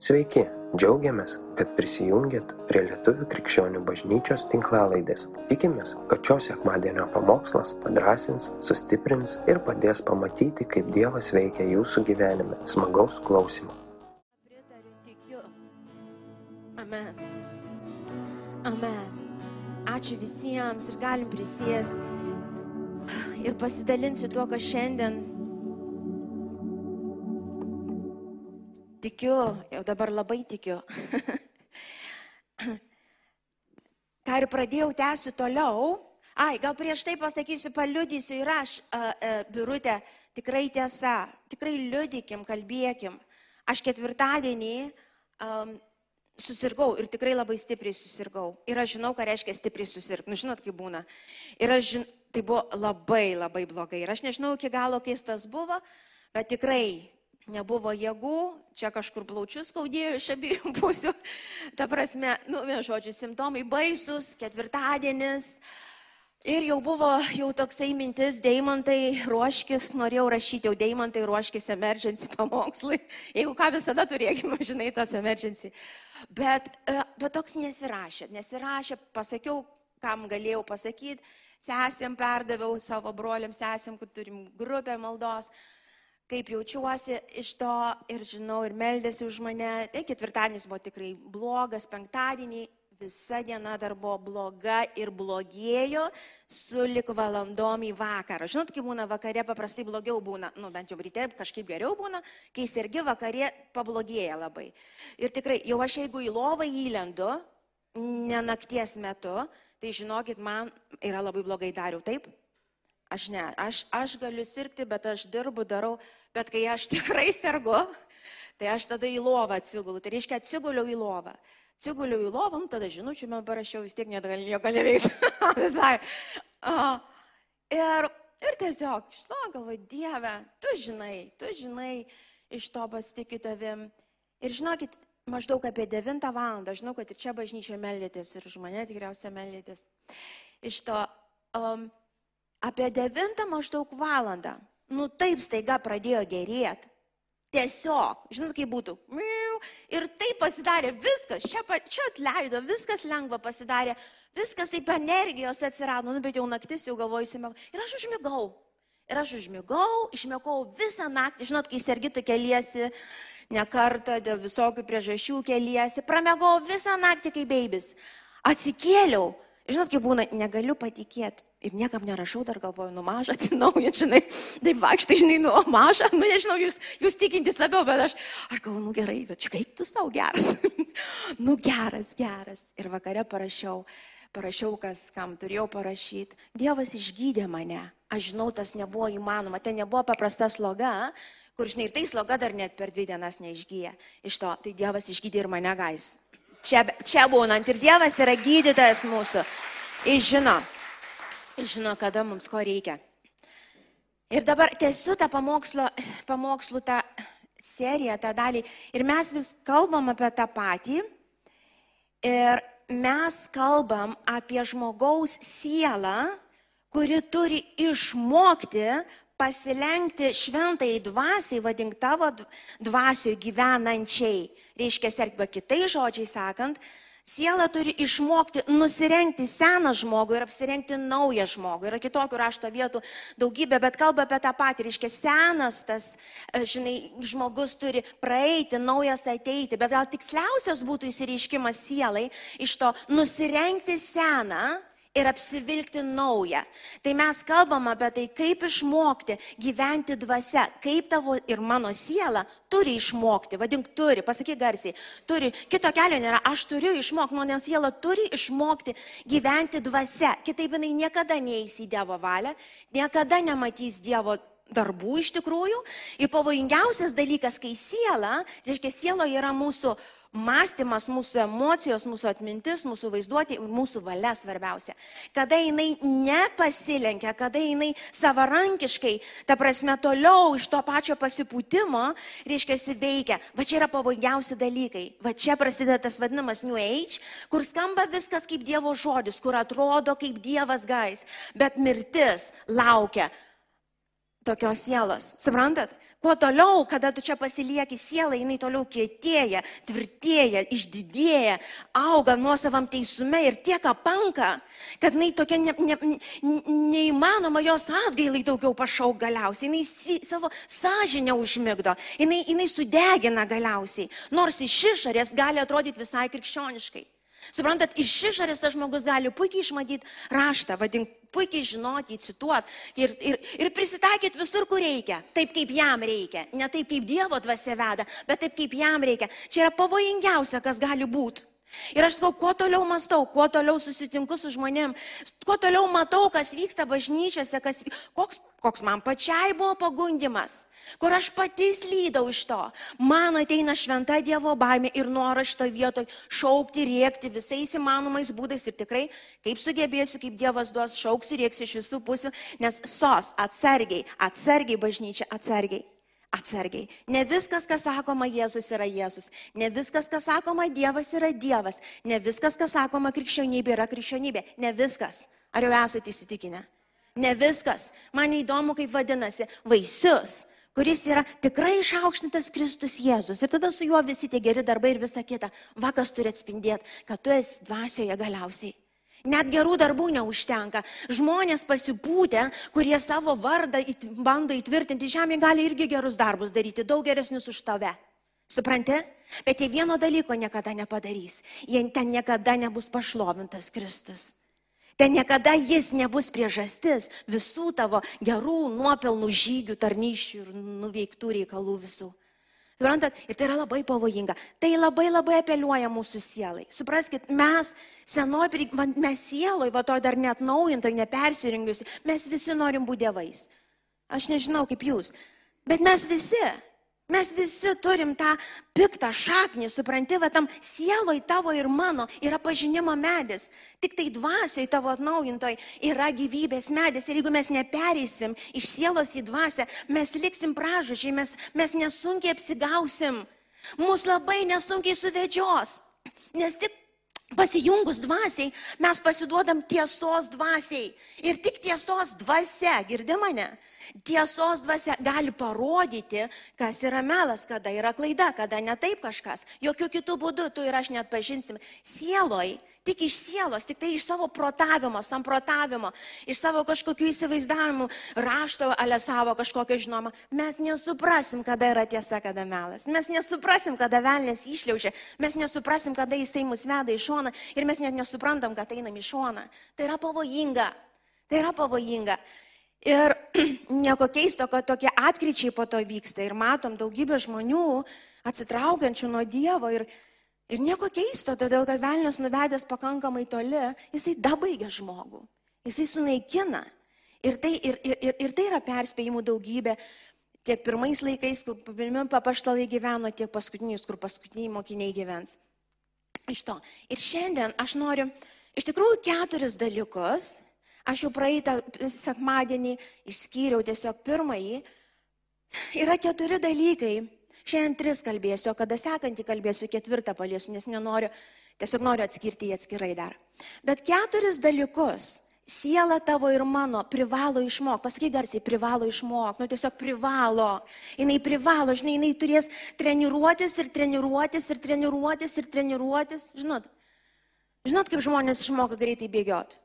Sveiki, džiaugiamės, kad prisijungiat prie Lietuvių krikščionių bažnyčios tinklalaidės. Tikimės, kad šios sekmadienio pamokslas padrasins, sustiprins ir padės pamatyti, kaip Dievas veikia jūsų gyvenime. Smagaus klausimų. Pritariu, tikiu. Amen. Amen. Ačiū visiems ir galim prisėsti. Ir pasidalinsiu tuo, kas šiandien tikiu, jau dabar labai tikiu. Ką ir pradėjau tęsiu toliau. Ai, gal prieš tai pasakysiu, paliudysiu ir aš, a, a, birutė, tikrai tiesa, tikrai liudykim, kalbėkim. Aš ketvirtadienį um, susirgau ir tikrai labai stipriai susirgau. Ir aš žinau, ką reiškia stipriai susirgti. Nu, žinot, kaip būna. Ir aš žinau, tai buvo labai, labai blogai. Ir aš nežinau iki galo, keis tas buvo, bet tikrai nebuvo jėgų, čia kažkur plaučius skaudėjo iš abiejų pusių. Ta prasme, nu, žodžiu, simptomai baisus, ketvirtadienis. Ir jau buvo jau toksai mintis, Deimantai ruoškis, norėjau rašyti jau Deimantai ruoškis emergency pamokslai. Jeigu ką visada turėkime, žinai, tas emergency. Bet, e, bet toks nesirašė, nesirašė, pasakiau, kam galėjau pasakyti, sesėm perdaviau savo broliam sesėm, kur turim grupę maldos kaip jaučiuosi iš to ir žinau, ir meldėsi už mane. Tai ketvirtadienis buvo tikrai blogas, penktadienį visa diena dar buvo bloga ir blogėjo su lik valandom į vakarą. Žinot, kai būna vakare, paprastai blogiau būna, nu bent jau ryte kažkaip geriau būna, kai sergi vakarė pablogėja labai. Ir tikrai, jau aš jeigu į lovą įlendu, ne nakties metu, tai žinokit, man yra labai blogai dariau, taip? Aš ne, aš, aš galiu sirgti, bet aš dirbu, darau, bet kai aš tikrai sergu, tai aš tada į lovą atsigulu. Tai reiškia, atsiguliau į lovą. Atsiguliau į lovą, nu, tada žinučių man parašiau, vis tiek net gal neveikti. Visai. Uh, ir, ir tiesiog, šlo, galvoju, Dieve, tu žinai, tu žinai, iš to pasitikiu tavim. Ir žinokit, maždaug apie 9 valandą, žinau, kad ir čia bažnyčia meldėtės, ir už mane tikriausiai meldėtės. Iš to um, apie 9 maždaug valandą, nu taip staiga pradėjo gerėti. Tiesiog, žinot, kaip būtų. Ir taip pasidarė viskas, čia, čia atleido, viskas lengva pasidarė, viskas taip energijos atsirado, nu, bet jau naktis jau galvoju, įsimėgau. Ir aš užmigau. Ir aš užmigau, išmėgau visą naktį, žinot, kai sergitų keliesi, ne kartą dėl visokių priežasčių keliesi, pramegau visą naktį kaip beibis. Atsikėliau, žinot, kaip būna, negaliu patikėti Ir niekam nerašau, dar galvoju, nu mažą atsinaujinti, žinai, taip vaikštai, žinai, nu mažą, nu nežinau, jūs, jūs tikintis labiau, bet aš, aš galvoju, nu gerai, bet kaip tu savo geras. nu geras, geras. Ir vakare parašiau, parašiau, kas kam turėjau parašyti. Dievas išgydė mane. Aš žinau, tas nebuvo įmanoma, tai nebuvo paprasta sloga, kur, žinai, ir tai sloga dar net per dvi dienas neišgyja. Iš to, tai Dievas išgydė ir mane gais. Čia, čia būnant ir Dievas yra gydytojas mūsų. Jis žino žino, kada mums ko reikia. Ir dabar tiesiu tą pamokslo, pamokslų tą seriją, tą dalį. Ir mes vis kalbam apie tą patį. Ir mes kalbam apie žmogaus sielą, kuri turi išmokti pasilenkti šventai dvasiai, vadink tavo dvasioje gyvenančiai. Reiškia, arba kitai žodžiai sakant, Siela turi išmokti nusirengti seną žmogų ir apsirengti naują žmogų. Yra kitokių rašto vietų daugybė, bet kalba apie tą patį. Reiškia, senas tas, e, žinai, žmogus turi praeiti, naujas ateiti. Bet gal tiksliausias būtų įsireiškimas sielai iš to nusirengti seną ir apsivilkti naują. Tai mes kalbam apie tai, kaip išmokti gyventi dvasia, kaip tavo ir mano siela turi išmokti, vadink turi, pasakyk garsiai, turi, kito kelio nėra, aš turiu išmokti, mano siela turi išmokti gyventi dvasia, kitaip jinai niekada neįs į Dievo valią, niekada nematys Dievo darbų iš tikrųjų. Ir pavojingiausias dalykas, kai siela, reiškia, sielo yra mūsų mąstymas, mūsų emocijos, mūsų atmintis, mūsų vaizduotė, mūsų valia svarbiausia. Kada jinai nepasilenkia, kada jinai savarankiškai, ta prasme, toliau iš to pačio pasipūtimo, reiškia, veikia. Va čia yra pavojingiausi dalykai. Va čia prasideda tas vadinamas New Age, kur skamba viskas kaip Dievo žodis, kur atrodo kaip Dievas gais, bet mirtis laukia tokios sielos. Suprantat? Kuo toliau, kada tu čia pasilieki sielą, jinai toliau kietėja, tvirtėja, išdidėja, auga nuosavam teisume ir tiek apanka, kad jinai tokia ne, ne, neįmanoma jos atgailai daugiau pašauk galiausiai. Jinai si, savo sąžinę užmigdo, jinai, jinai sudegina galiausiai, nors iš išorės gali atrodyti visai krikščioniškai. Suprantat, iš išorės tas žmogus gali puikiai išmatyti raštą, vadink, puikiai žinoti, cituoti ir, ir, ir prisitaikyti visur, kur reikia, taip kaip jam reikia. Ne taip kaip Dievo dvasia veda, bet taip kaip jam reikia. Čia yra pavojingiausia, kas gali būti. Ir aš sakau, kuo toliau mastau, kuo toliau susitinku su žmonėm, kuo toliau matau, kas vyksta bažnyčiose, kas, koks, koks man pačiai buvo pagundimas, kur aš pati slydau iš to. Man ateina šventa Dievo baimė ir noras šito vietoj šaukti, rėkti visais įmanomais būdais ir tikrai, kaip sugebėsiu, kaip Dievas duos, šauksiu, rėksiu iš visų pusių, nes sos atsargiai, atsargiai bažnyčia, atsargiai atsargiai. Ne viskas, kas sakoma Jėzus yra Jėzus. Ne viskas, kas sakoma Dievas yra Dievas. Ne viskas, kas sakoma krikščionybė yra krikščionybė. Ne viskas. Ar jau esate įsitikinę? Ne viskas. Man įdomu, kaip vadinasi vaisius kuris yra tikrai išaukštintas Kristus Jėzus. Ir tada su juo visi tie geri darbai ir visa kita. Vakas turi atspindėti, kad tu esi dvasioje galiausiai. Net gerų darbų neužtenka. Žmonės pasipūtę, kurie savo vardą it, bando įtvirtinti žemė, gali irgi gerus darbus daryti, daug geresnius už tave. Supranti? Bet jie vieno dalyko niekada nepadarys. Jie ten niekada nebus pašlovintas Kristus. Ten niekada jis nebus priežastis visų tavo gerų nuopelnų žygių, tarnyšių ir nuveiktų reikalų visų. Suprantat? Ir tai yra labai pavojinga. Tai labai labai apeliuoja mūsų sielai. Supraskite, mes senoji, mes sieloj, va to dar net naujintoj, nepersirengiusi, mes visi norim būti dievais. Aš nežinau kaip jūs, bet mes visi. Mes visi turim tą piktą šaknį, supranti, va tam sieloj tavo ir mano yra pažinimo medis. Tik tai dvasioj tavo atnaujintoj yra gyvybės medis. Ir jeigu mes nepereisim iš sielos į dvasę, mes liksim pražužiai, mes, mes nesunkiai apsigausim. Mūsų labai nesunkiai suvedžios. Nes tik pasijungus dvasiai mes pasiduodam tiesos dvasiai. Ir tik tiesos dvasia, girdi mane? Tiesos dvasia gali parodyti, kas yra melas, kada yra klaida, kada ne taip kažkas. Jokių kitų būdų tu ir aš net pažinsim. Sieloj, tik iš sielos, tik tai iš savo protavimo, samprotavimo, iš savo kažkokių įsivaizdavimų, rašto, ale savo kažkokio žinoma, mes nesuprasim, kada yra tiesa, kada melas. Mes nesuprasim, kada velnės išliaužia, mes nesuprasim, kada jisai mus veda į šoną ir mes net nesuprantam, kad einam į šoną. Tai yra pavojinga. Tai yra pavojinga. Ir nieko keisto, kad tokie atkryčiai po to vyksta ir matom daugybę žmonių atsitraukiančių nuo Dievo ir, ir nieko keisto, todėl kad velnės nuvedęs pakankamai toli, jisai dabaigia žmogų, jisai sunaikina. Ir tai, ir, ir, ir, ir tai yra perspėjimų daugybė, tiek pirmais laikais, kur pirmie papaštalai gyveno, tiek paskutiniais, kur paskutiniai mokiniai gyvens. Iš to. Ir šiandien aš noriu iš tikrųjų keturis dalykus Aš jau praeitą sekmadienį išskyriau tiesiog pirmąjį. Yra keturi dalykai. Šiandien tris kalbėsiu, o kada sekantį kalbėsiu ketvirtą paliesiu, nes nenoriu, tiesiog noriu atskirti jį atskirai dar. Bet keturis dalykus siela tavo ir mano privalo išmokti. Pasakyk garsiai, privalo išmokti. Nu tiesiog privalo. Jis privalo, žinai, jinai turės treniruotis ir treniruotis ir treniruotis ir treniruotis. Žinot, žinot kaip žmonės išmoka greitai bėgioti.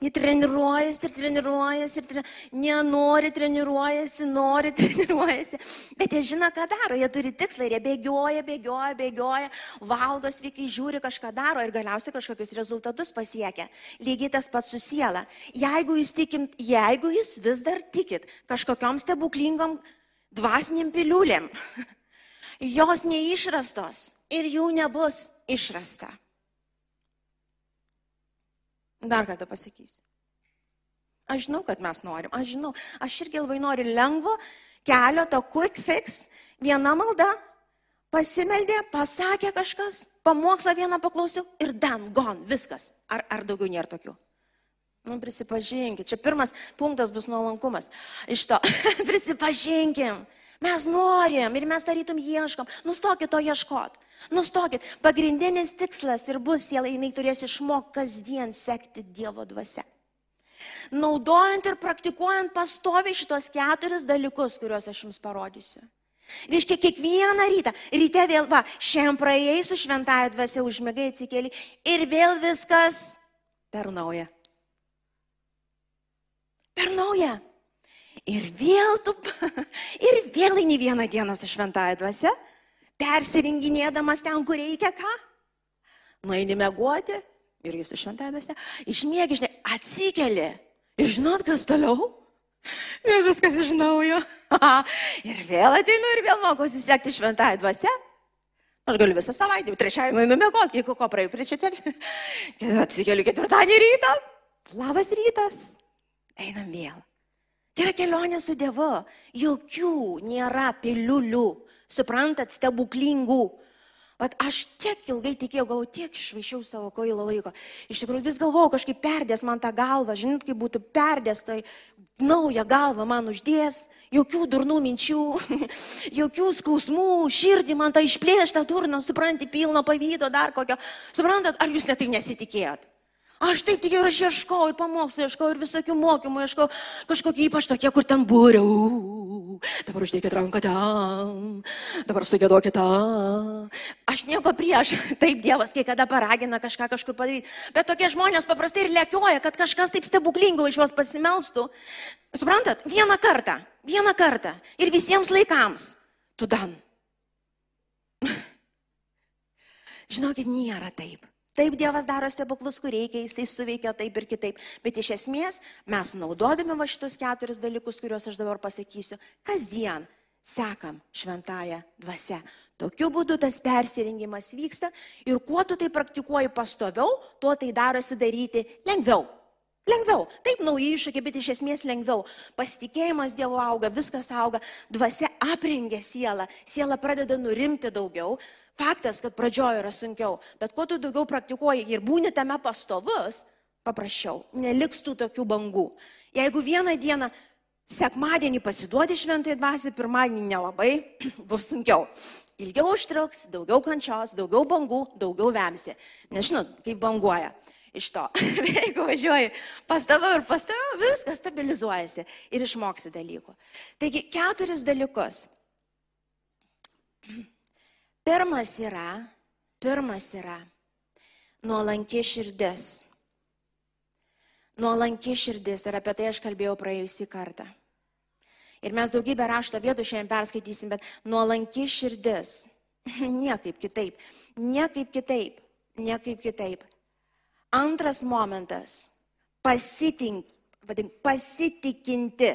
Jie treniruojasi ir treniruojasi ir tre... nenori treniruojasi, nori treniruojasi. Bet jie žino, ką daro, jie turi tikslą ir jie bėgioja, bėgioja, bėgioja, valgo sveikai, žiūri, kažką daro ir galiausiai kažkokius rezultatus pasiekia. Lygiai tas pats su siela. Jeigu jūs, tikim, jeigu jūs vis dar tikit kažkokiam stebuklingam dvasiniam piliulėm, jos neišrastos ir jų nebus išrasta. Dar kartą pasakysiu. Aš žinau, kad mes norim, aš žinau, aš irgi labai noriu lengvo kelio, to quick fix, viena malda, pasimeldė, pasakė kažkas, pamokslą vieną paklausiau ir dan, gon, viskas. Ar, ar daugiau nėra tokių? Nu, prisipažinkit, čia pirmas punktas bus nuolankumas. Iš to, prisipažinkim. Mes norim ir mes tarytum ieškom. Nustokit to ieškot. Nustokit. Pagrindinis tikslas ir bus siela, jinai turės išmokti kasdien sekti Dievo dvasia. Naudojant ir praktikuojant pastoviai šitos keturis dalykus, kuriuos aš jums parodysiu. Reiškia, kiekvieną rytą, ryte vėl, va, šiandien praėjai su šventąją dvasia, užmėgai atsikėlį ir vėl viskas per naują. Per naują. Ir vėl tu, ir vėl eini vieną dieną su šventąją dvasia, persiringinėdamas ten, kur reikia ką. Nueini mėgoti ir jis su šventąją dvasia, išmėgi, žinai, atsikeli. Ir žinot, kas toliau? Ir viskas iš naujo. ir vėl ateinu ir vėl mokosi sekti šventąją dvasę. Aš galiu visą savaitę, trečiąjį nueinu mėgoti, kiek ko praėjau prie čia. Atsikeliu ketvirtadienį rytą. Labas rytas. Einam vėl. Tai yra kelionė su Dievu. Jokių nėra piliulių. Suprantat, stebuklingų. Bet aš tiek ilgai tikėjau, gal tiek išvaišiau savo koilo laiko. Iš tikrųjų vis galvojau, kažkaip perdės man tą galvą, žinot, kaip būtų perdės, tai naują galvą man uždės, jokių durnų minčių, jokių skausmų, širdį man tą išplėštą turną, supranti, pilno pavydo dar kokio. Suprantat, ar jūs netai nesitikėjot? Aš taip tikėjau, aš ieškau ir pamokslų, ieškau ir visokių mokymų, ieškau kažkokie ypač tokie, kur ten būrė. Dabar uždėkit ranką ten, dabar sugėduokit tą. Aš nieko prieš, taip Dievas kai kada paragina kažką kažkur padaryti. Bet tokie žmonės paprastai ir lėkioja, kad kažkas taip stebuklingo iš juos pasimelstų. Suprantat, vieną kartą, vieną kartą ir visiems laikams. Tu dan. Žinokit, nėra taip. Taip Dievas daro stebuklus, kur reikia, jisai suveikia taip ir kitaip. Bet iš esmės mes naudodami va šitus keturis dalykus, kuriuos aš dabar pasakysiu, kasdien sekam šventąją dvasę. Tokiu būdu tas persirengimas vyksta ir kuo tu tai praktikuoji pastoviau, tuo tai darosi daryti lengviau. Lengviau. Taip, nauji iššūkiai, bet iš esmės lengviau. Pasitikėjimas Dievo auga, viskas auga, dvasia aprengia sielą, siela pradeda nurimti daugiau. Faktas, kad pradžioje yra sunkiau, bet kuo tu daugiau praktikuoji ir būni tame pastovus, paprasčiau, neliks tų tokių bangų. Jeigu vieną dieną, sekmadienį pasiduodi šventai dvasiai, pirmadienį nelabai, bus sunkiau. Ilgiau užtruks, daugiau kančios, daugiau bangų, daugiau vemsi. Nežinau, kaip banguoja iš to. Jeigu važiuoji pastavau ir pastavau, viskas stabilizuojasi ir išmoksi dalykų. Taigi, keturis dalykus. Pirmas yra, pirmas yra nuolanki širdis. Nuolanki širdis ir apie tai aš kalbėjau praėjusį kartą. Ir mes daugybę rašto vietų šiandien perskaitysim, bet nuolanki širdis. Niekaip kitaip. Niekaip kitaip. Niekaip kitaip. Antras momentas - pasitikinti.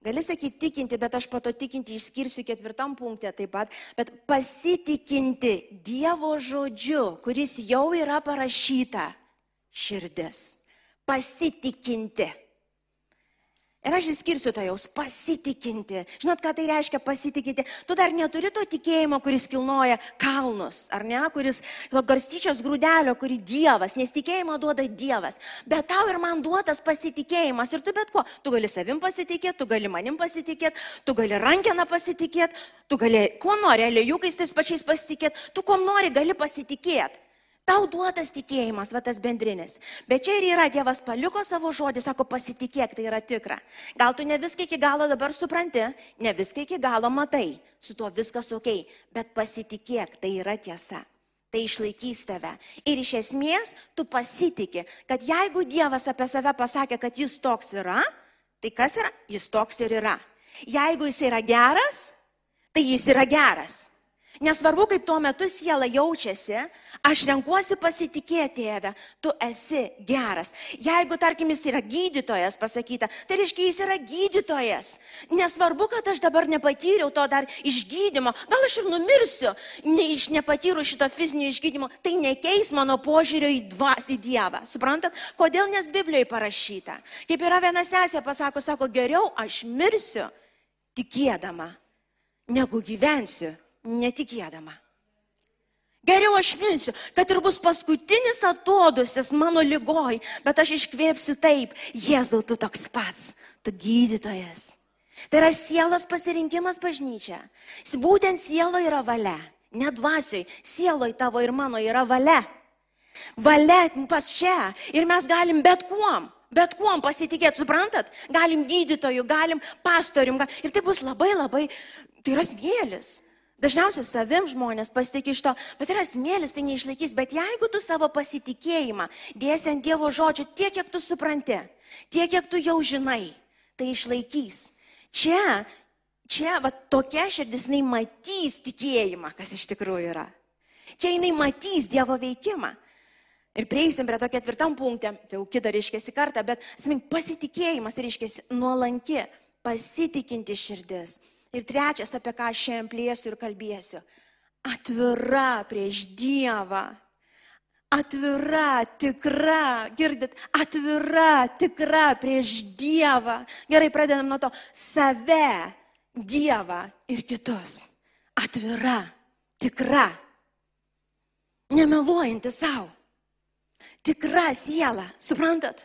Gali sakyti tikinti, bet aš pato tikinti išskirsiu ketvirtam punktė taip pat, bet pasitikinti Dievo žodžiu, kuris jau yra parašyta širdis. Pasitikinti. Ir aš įskirsiu to jaus pasitikinti. Žinot, ką tai reiškia pasitikinti? Tu dar neturi to tikėjimo, kuris kilnoja kalnus, ar ne, kuris garstyčios grūdelio, kurį Dievas, nes tikėjimą duoda Dievas. Bet tau ir man duotas pasitikėjimas. Ir tu bet ko, tu gali savim pasitikėti, tu gali manim pasitikėti, tu gali rankeną pasitikėti, tu gali, kuo nori, aliejukais tais pačiais pasitikėti, tu kuo nori, gali pasitikėti. Tau duotas tikėjimas, va tas bendrinis. Bet čia ir yra, Dievas paliko savo žodį, sako, pasitikėk, tai yra tikra. Gal tu ne viską iki galo dabar supranti, ne viską iki galo matai, su tuo viskas ok, bet pasitikėk, tai yra tiesa. Tai išlaikys tave. Ir iš esmės tu pasitikė, kad jeigu Dievas apie save pasakė, kad jis toks yra, tai kas yra? Jis toks ir yra. Jeigu jis yra geras, tai jis yra geras. Nesvarbu, kaip tuo metu siela jaučiasi, aš renkuosi pasitikėti tėvę, tu esi geras. Jeigu, tarkim, jis yra gydytojas, pasakyta, tai reiškia, jis yra gydytojas. Nesvarbu, kad aš dabar nepatyriau to dar išgydymo, gal aš ir numirsiu, ne, iš nepatyrų šito fizinio išgydymo, tai nekeis mano požiūrio į dvasį Dievą. Suprantat, kodėl nes Biblijoje parašyta? Kaip yra viena sesė pasako, sako, geriau aš mirsiu tikėdama, negu gyvensiu netikėdama. Geriau aš minsiu, kad ir bus paskutinis atodusis mano lygoj, bet aš iškvėpsiu taip, Jėzau, tu toks pats, tu gydytojas. Tai yra sielos pasirinkimas bažnyčia. Būtent sielo yra valia, ne dvasioj, sieloj tavo ir mano yra valia. Valia pas čia ir mes galim bet kuom Bet kuom pasitikėti, suprantat? Galim gydytojų, galim pastorium. Gal... Ir tai bus labai labai, tai yra smėlis. Dažniausiai savim žmonės pasitikė iš to, bet yra smėlis, tai neišlaikys. Bet jeigu tu savo pasitikėjimą dėsi ant Dievo žodžio tiek, kiek tu supranti, tiek, kiek tu jau žinai, tai išlaikys. Čia, čia va, tokia širdis, jinai matys tikėjimą, kas iš tikrųjų yra. Čia jinai matys Dievo veikimą. Ir prieisim prie to ketvirtam punktė, tai jau kita reiškia kartą, bet, atsimink, pasitikėjimas reiškia nuolanki, pasitikinti širdis. Ir trečias, apie ką šiandien plėsiu ir kalbėsiu. Atvira prieš Dievą. Atvira, tikra, girdit, atvira, tikra prieš Dievą. Gerai, pradedam nuo to. Save, Dievą ir kitus. Atvira, tikra. Nemeluojanti savo. Tikra siela, suprantat?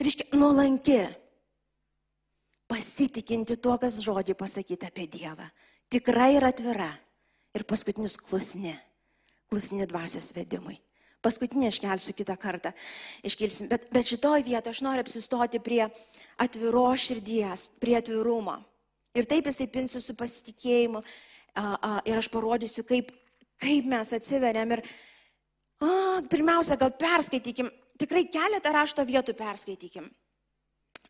Reiškia, nuolanki pasitikinti tuo, kas žodžiai pasakyti apie Dievą. Tikra ir atvira. Ir paskutinis klusni. Klusni dvasios vedimui. Paskutinį aš kelsiu kitą kartą. Iškilsim. Bet, bet šitoj vietoje aš noriu apsistoti prie atviro širdies, prie atvirumo. Ir taip jisai pinsi su pasitikėjimu. A, a, ir aš parodysiu, kaip, kaip mes atsiveriam. Ir a, pirmiausia, gal perskaitykim. Tikrai keletą rašto vietų perskaitykim.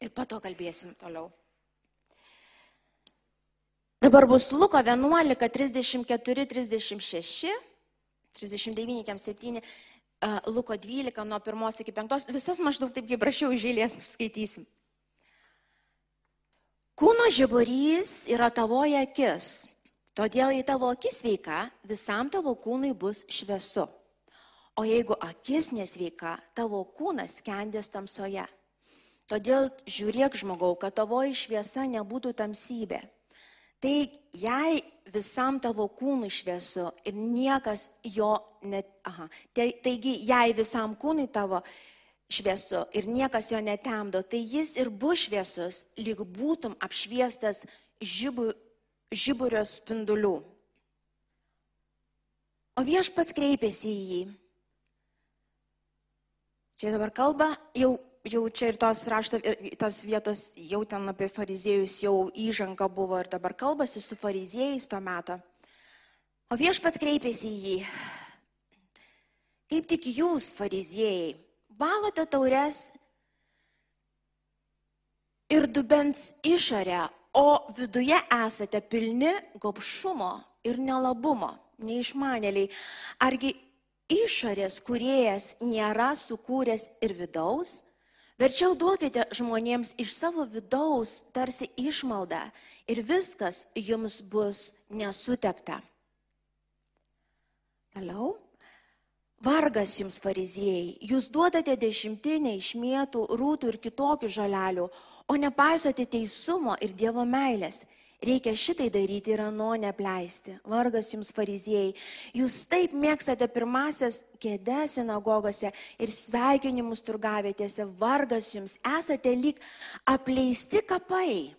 Ir po to kalbėsim toliau. Dabar bus Luko 11, 34, 36, 39, 7, Luko 12, nuo 1 iki 5, visas maždaug taip kaip prašiau iš eilės skaitysim. Kūno žiburys yra tavoje akis, todėl jei tavo akis sveika, visam tavo kūnui bus šviesu. O jeigu akis nesveika, tavo kūnas kendės tamsoje. Todėl žiūrėk žmogau, kad tavoji šviesa nebūtų tamsybė. Tai jei visam tavo kūnui šviesu ir niekas jo net, aha, taigi jei visam kūnui tavo šviesu ir niekas jo netemdo, tai jis ir bus šviesus, lyg būtum apšviestas žibu, žiburio spindulių. O viešpats kreipėsi į jį. Čia dabar kalba jau jau čia ir tos rašto, tos vietos jau ten apie fariziejus jau įžanga buvo ir dabar kalbasi su fariziejais tuo metu. O viešpats kreipėsi į jį. Kaip tik jūs, fariziejai, valote taures ir dubens išorę, o viduje esate pilni gopšumo ir nelabumo, neišmanėliai. Argi išorės kuriejas nėra sukūręs ir vidaus? Verčiau duokite žmonėms iš savo vidaus tarsi išmaldą ir viskas jums bus nesutepta. Toliau. Vargas jums fariziejai, jūs duodate dešimtinę iš mėtų, rūtų ir kitokių žalelių, o nepaisote teisumo ir Dievo meilės. Reikia šitai daryti ir ano nepleisti. Vargas jums fariziejai. Jūs taip mėgstate pirmasias kėdės sinagogose ir sveikinimus turgavietėse. Vargas jums. Esate lyg apleisti kapai,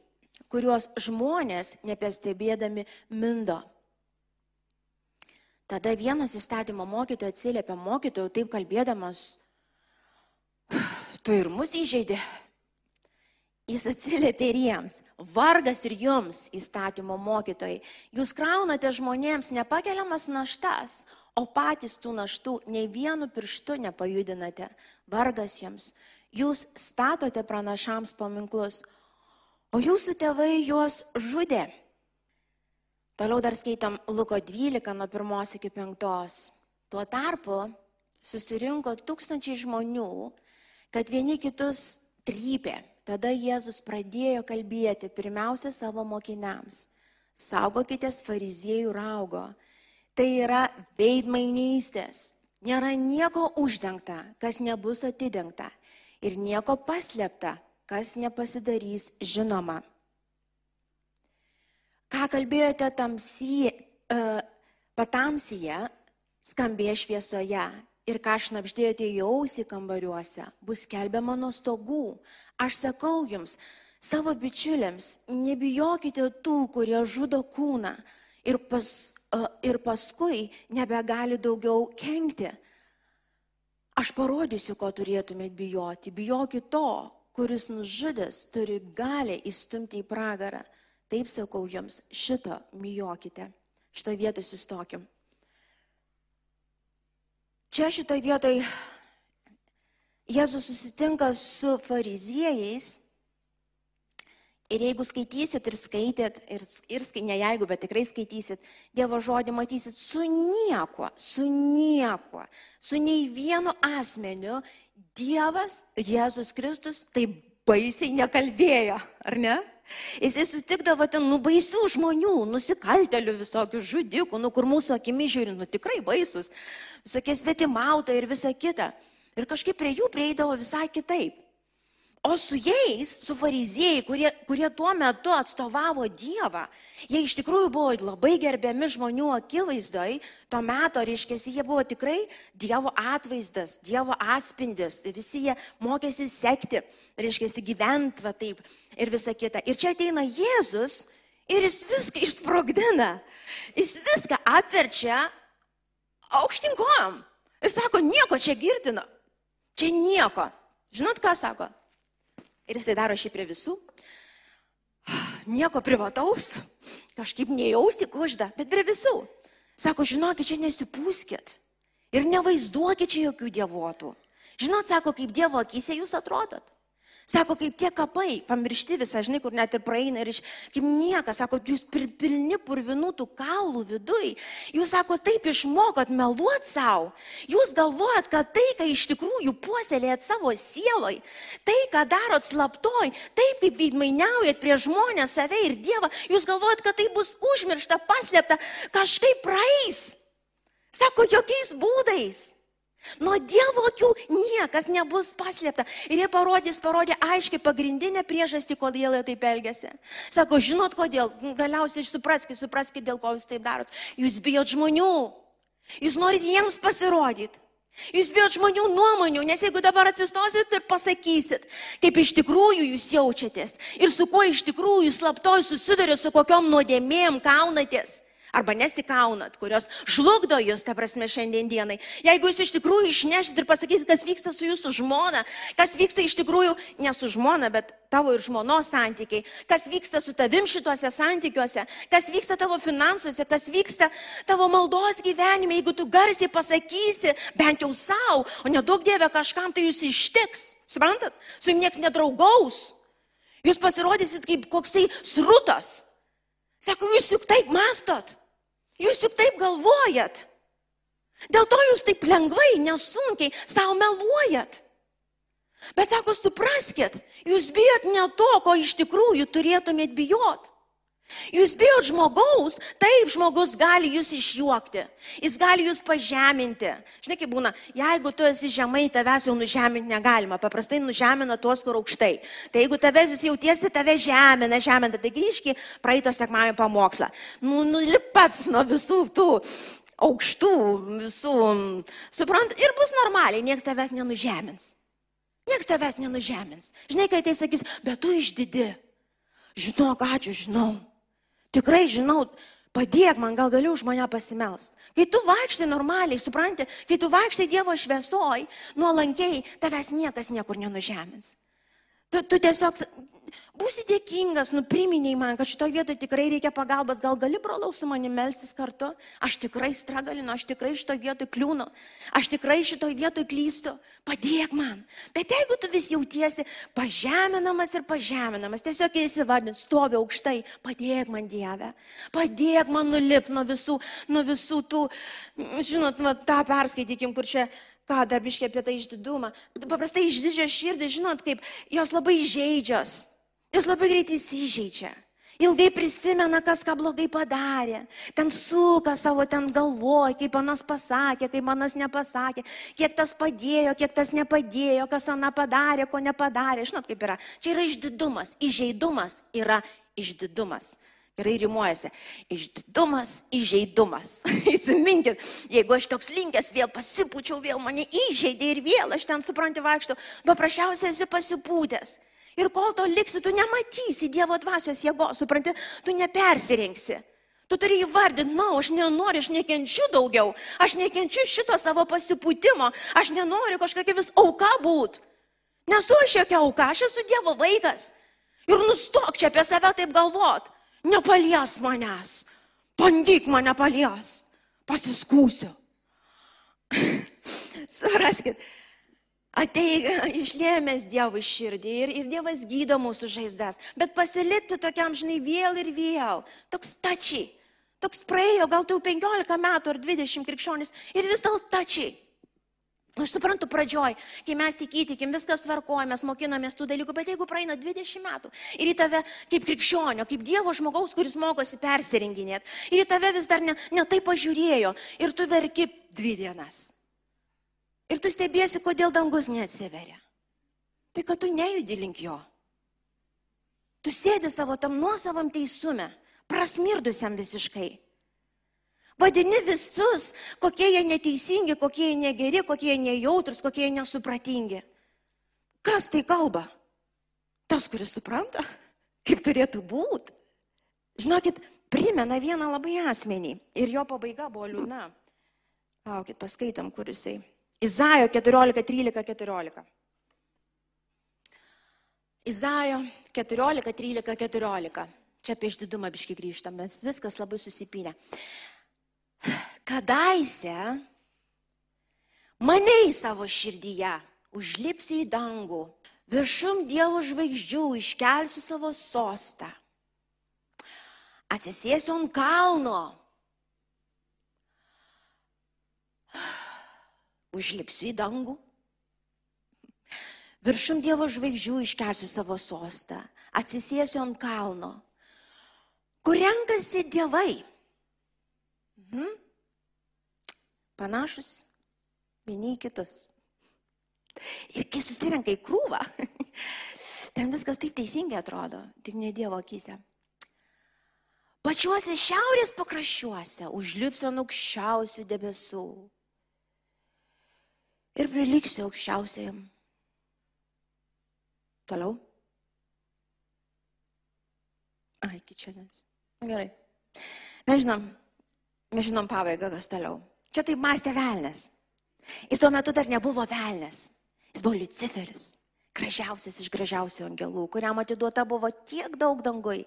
kuriuos žmonės nepestebėdami mindo. Tada vienas įstatymo mokytojas atsiliepia mokytojų taip kalbėdamas, tu ir mus įžeidė. Jis atsiliepė ir jiems. Vargas ir jums, įstatymo mokytojai. Jūs kraunate žmonėms nepakeliamas naštas, o patys tų naštų nei vienu pirštu nepajudinate. Vargas jums. Jūs statote pranašams paminklus, o jūsų tėvai juos žudė. Toliau dar skaitom Luko 12 nuo 1 iki 5. Tuo tarpu susirinko tūkstančiai žmonių, kad vieni kitus trypė Tada Jėzus pradėjo kalbėti pirmiausia savo mokiniams. Saugokitės fariziejų raugo. Tai yra veidmainystės. Nėra nieko uždengta, kas nebus atidengta. Ir nieko paslėpta, kas nepasidarys žinoma. Ką kalbėjote tamsyje, uh, patamsyje, skambė šviesoje ir ką šnapždėjote į ausį kambariuose, bus kelbiama nuo stogų. Aš sakau jums, savo bičiuliams, nebijokite tų, kurie žudo kūną ir, pas, ir paskui nebegali daugiau kenkti. Aš parodysiu, ko turėtumėt bijoti. Bijokit to, kuris nužudęs turi galę įstumti į pragarą. Taip sakau jums, šito bijokite. Šitą vietą sustokim. Čia šitoj vietoj Jėzus susitinka su fariziejais. Ir jeigu skaitysit ir skaitėt, ir, ir ne jeigu, bet tikrai skaitysit, Dievo žodį matysit su niekuo, su niekuo, su nei vienu asmeniu Dievas, Jėzus Kristus, taip baisiai nekalbėjo, ar ne? Jisai sutikdavo ten nubaisių žmonių, nusikaltelių visokių žudikų, nu kur mūsų akimi žiūri, nu tikrai baisus, visokie svetimautai ir visa kita. Ir kažkaip prie jų prieidavo visai kitaip. O su jais, su fariziejai, kurie, kurie tuo metu atstovavo Dievą, jie iš tikrųjų buvo labai gerbiami žmonių akivaizdoj, to meto, reiškia, jie buvo tikrai Dievo atvaizdas, Dievo atspindis, visi jie mokėsi sekti, reiškia, gyventi va taip ir visa kita. Ir čia ateina Jėzus ir jis viską išsprogdina, jis viską apverčia aukštinkojom. Jis sako, nieko čia girdino, čia nieko. Žinot, ką sako? Ir jisai daro šį prie visų. Nieko privataus, kažkaip nejausi kužda, bet prie visų. Sako, žinokit, čia nesipūskit. Ir nevaizduokit čia jokių dievotų. Žinot, sako, kaip Dievo akise jūs atrodot. Sako, kaip tie kapai, pamiršti visą, žinai, kur net ir praeina ir iš, kaip niekas, sako, jūs pilni purvinų tų kaulų viduj. Jūs, sako, taip išmokot meluot savo. Jūs galvojat, kad tai, ką iš tikrųjų puoselėjat savo sieloj, tai, ką darot slaptoj, taip kaip veidmainiaujat prie žmonės, save ir Dievą, jūs galvojat, kad tai bus užmiršta, paslėpta, kažkaip praeis. Sako, jokiais būdais. Nuo Dievo akių niekas nebus paslėpta. Ir jie parodys, parodė aiškiai pagrindinę priežastį, kodėl jie taip elgesi. Sako, žinot kodėl, galiausiai supraskite, supraskite, dėl ko jūs taip darot. Jūs bijot žmonių. Jūs norit jiems pasirodyti. Jūs bijot žmonių nuomonių, nes jeigu dabar atsistosit ir pasakysit, kaip iš tikrųjų jūs jaučiatės ir su kuo iš tikrųjų slaptoj susidurė, su kokiom nuodėmėm kaunatės, arba nesikaunat, kurios žlugdo jūs, ta prasme, šiandien dienai. Jeigu jūs iš tikrųjų išnešit ir pasakysit, kas vyksta su jūsų žmona, kas vyksta iš tikrųjų ne su žmona, bet tavo ir žmonos santykiai, kas vyksta su tavim šituose santykiuose, kas vyksta tavo finansuose, kas vyksta tavo maldos gyvenime, jeigu tu garsiai pasakysi, bent jau savo, o nedaug dievė kažkam, tai jūs ištiks. Suprantat? Su jums niekas nedraugaus. Jūs pasirodysit kaip koksai srutas. Sako, jūs juk taip mastot. Jūs juk taip galvojat. Dėl to jūs taip lengvai, nesunkiai savo meluojat. Bet sako, supraskit, jūs bijot ne to, ko iš tikrųjų turėtumėt bijot. Jūs bijot žmogaus, taip žmogus gali jūs išjuokti, jis gali jūs pažeminti. Žinai, kaip būna, jeigu tu esi žemai, tavęs jau nužeminti negalima, paprastai nužemina tuos, kur aukštai. Tai jeigu tavęs vis jautiesi, tave žemina, žemina, tai grįžki praeito sekmąjį pamokslą. Nu, nulip pats nuo visų tų aukštų, visų, suprant, ir bus normaliai, niekas tavęs nenužemins. Niekas tavęs nenužemins. Žinai, kai tai sakys, bet tu išdidi. Žinok, ačiū, žinau. Tikrai žinau, padėk man, gal galiu už mane pasimelst. Kai tu vaikštai normaliai, supranti, kai tu vaikštai Dievo šviesoj, nuolankiai, tavęs niekas niekur nenužemins. Tu, tu tiesiog būsi dėkingas, nupriminiai man, kad šitoje vietoje tikrai reikia pagalbos, gal gali brolau su manimi melstis kartu, aš tikrai stragalinu, aš tikrai šitoje vietoje kliūnu, aš tikrai šitoje vietoje klystu, padėk man. Bet jeigu tu vis jautiesi pažeminamas ir pažeminamas, tiesiog įsivardint, stovi aukštai, padėk man Dieve, padėk man nulip nuo visų, nuo visų tų, žinot, nu, tą perskaitykim, kur čia ką dar biškiai apie tą išdidumą. Paprastai išdidžios širdį, žinot, kaip jos labai žaidžios. Jis labai greitai įsižeidžia. Ilgai prisimena, kas ką blogai padarė. Ten suka savo ten galvoj, kaip manas pasakė, kaip manas nepasakė, kiek tas padėjo, kiek tas nepadėjo, kas ana padarė, ko nepadarė. Žinot, kaip yra. Čia yra išdidumas. Įžeidumas yra išdidumas. Gerai rimuojasi. Išdidumas, įžeidumas. Įsiminkit, jeigu aš toks linkęs vėl pasipūčiau, vėl mane įžeidė ir vėl aš ten supranti vaikštų, paprasčiausiai esi pasipūtęs. Ir kol to liksi, tu nematysi Dievo dvasios jėgos, supranti, tu nepersirengsi. Tu turi įvardinti, na, no, aš nenoriu, aš nekenčiu daugiau, aš nekenčiu šito savo pasipūtimo, aš nenoriu kažkokia vis auka būti. Nesu aš jokia auka, aš esu Dievo vaikas. Ir nustok čia apie save taip galvot. Nepalies manęs, bandyk mane palies, pasiskūsiu. Supraskit, ateik išlėmės Dievo širdį ir, ir Dievas gydo mūsų žaizdas, bet pasilikti tokiam, žinai, vėl ir vėl, toks tačiai, toks praėjo gal tai jau 15 metų ar 20 krikščionis ir vis dėl tačiai. Aš suprantu pradžioj, kai mes tik įtikim, viskas tvarkoja, mes mokinamės tų dalykų, bet jeigu praeina 20 metų ir į tave kaip krikščionio, kaip Dievo žmogaus, kuris mokosi persirenginėti, ir į tave vis dar ne, ne taip pažiūrėjo, ir tu verki dvi dienas. Ir tu stebėsi, kodėl dangus neatsiveria. Tai kad tu nejudi link jo. Tu sėdi savo tam nuosavam teisume, prasmirdusiam visiškai. Vadini visus, kokie jie neteisingi, kokie jie negeri, kokie jie nejautrus, kokie jie nesupratingi. Kas tai kalba? Tas, kuris supranta, kaip turėtų būti. Žinokit, primena vieną labai asmenį ir jo pabaiga buvo liūdna. Aukit, paskaitom, kur jisai. Izaijo 14, 13, 14. Izaijo 14, 13, 14. Čia apie išdidumą biški grįžtam, nes viskas labai susipinę kadaise mane į savo širdyje užlipsi į dangų, viršum Dievo žvaigždžių iškelsiu savo sostą, atsisėsiu ant kalno, užlipsiu į dangų, viršum Dievo žvaigždžių iškelsiu savo sostą, atsisėsiu ant kalno, kur renkasi dievai. Mhm panašus vieni į kitus. Ir kai susirenka į krūvą, ten viskas taip teisingai atrodo, tik ne Dievo akise. Pačiuose šiaurės pakraščiuose užlipsiu ant aukščiausių debesų ir priliksiu aukščiausiam. Toliau. Ai, kičianas. Gerai. Mes žinom, mes žinom pabaigą, kas toliau. Čia taip mąstė velnės. Jis tuo metu dar nebuvo velnės. Jis buvo Luciferis, gražiausias iš gražiausių angelų, kuriam atiduota buvo tiek daug dangui.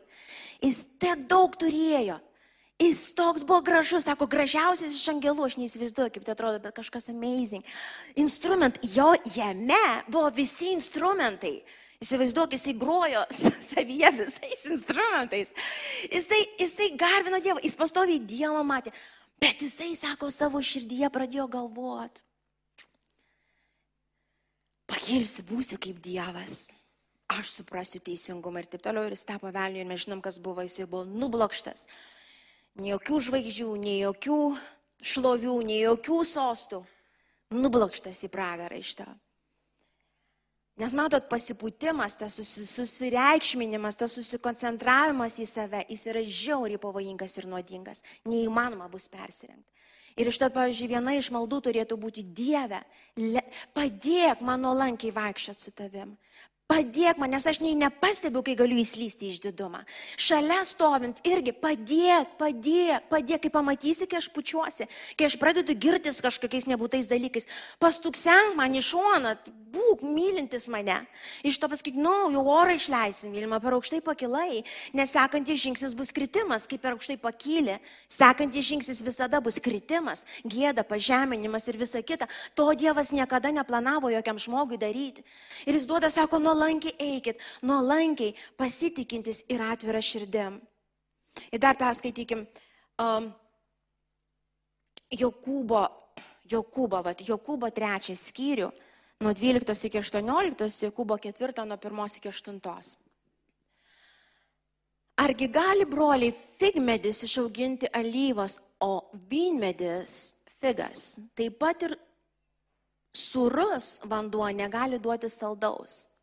Jis tiek daug turėjo. Jis toks buvo gražus, sako, gražiausias iš angelų, aš neįsivaizduoju, kaip tai atrodo, bet kažkas amazing. Instrument, jo jame buvo visi instrumentai. Įsivaizduok, jisai grojo savyje visais instrumentais. Jisai, jisai garbino Dievą, jis pastoviai Dievą matė. Bet jisai, sako, savo širdyje pradėjo galvoti. Pakelsiu, būsiu kaip Dievas. Aš suprasiu teisingumą ir taip toliau. Ir jis tapo velniu ir mes žinom, kas buvo. Jisai buvo nublokštas. Nei jokių žvaigždžių, nei jokių šlovių, nei jokių sostų. Nublokštas į pragarą iš to. Nes matot, pasipūtimas, tas susireikšminimas, tas susikoncentravimas į save, jis yra žiauriai pavojingas ir nuodingas. Neįmanoma bus persirengti. Ir iš to, pavyzdžiui, viena iš maldų turėtų būti Dieve, padėk man nuolankiai vaikščioti su tavim. Padėk man, nes aš nei nepastebiu, kai galiu įslysti iš didumą. Šalia stovint irgi padėk, padėk, padėk, kai pamatysi, kai aš pučiuosi, kai aš pradedu girtis kažkokiais nebūtais dalykais. Pastuksenk man iš šoną, būk mylintis mane. Iš to pasakyti, nu, jau orą išleisim, mylima, per aukštai pakilai, nes sekantis žingsnis bus kritimas, kaip per aukštai pakylė. Sekantis žingsnis visada bus kritimas, gėda, pažeminimas ir visa kita. To Dievas niekada neplanavo jokiam žmogui daryti. Ir jis duoda, sako, nuolankiai eikit, nuolankiai pasitikintis ir atvira širdim. Ir dar perskaitykim um, Jokūbo, Jokūbo, vat, Jokūbo trečią skyrių nuo 12 iki 18, Jokūbo 4 nuo 1 iki 8. Argi gali broliai figmedis išauginti alyvas, o vynmedis figas? Taip pat ir surus vanduo negali duoti saldaus.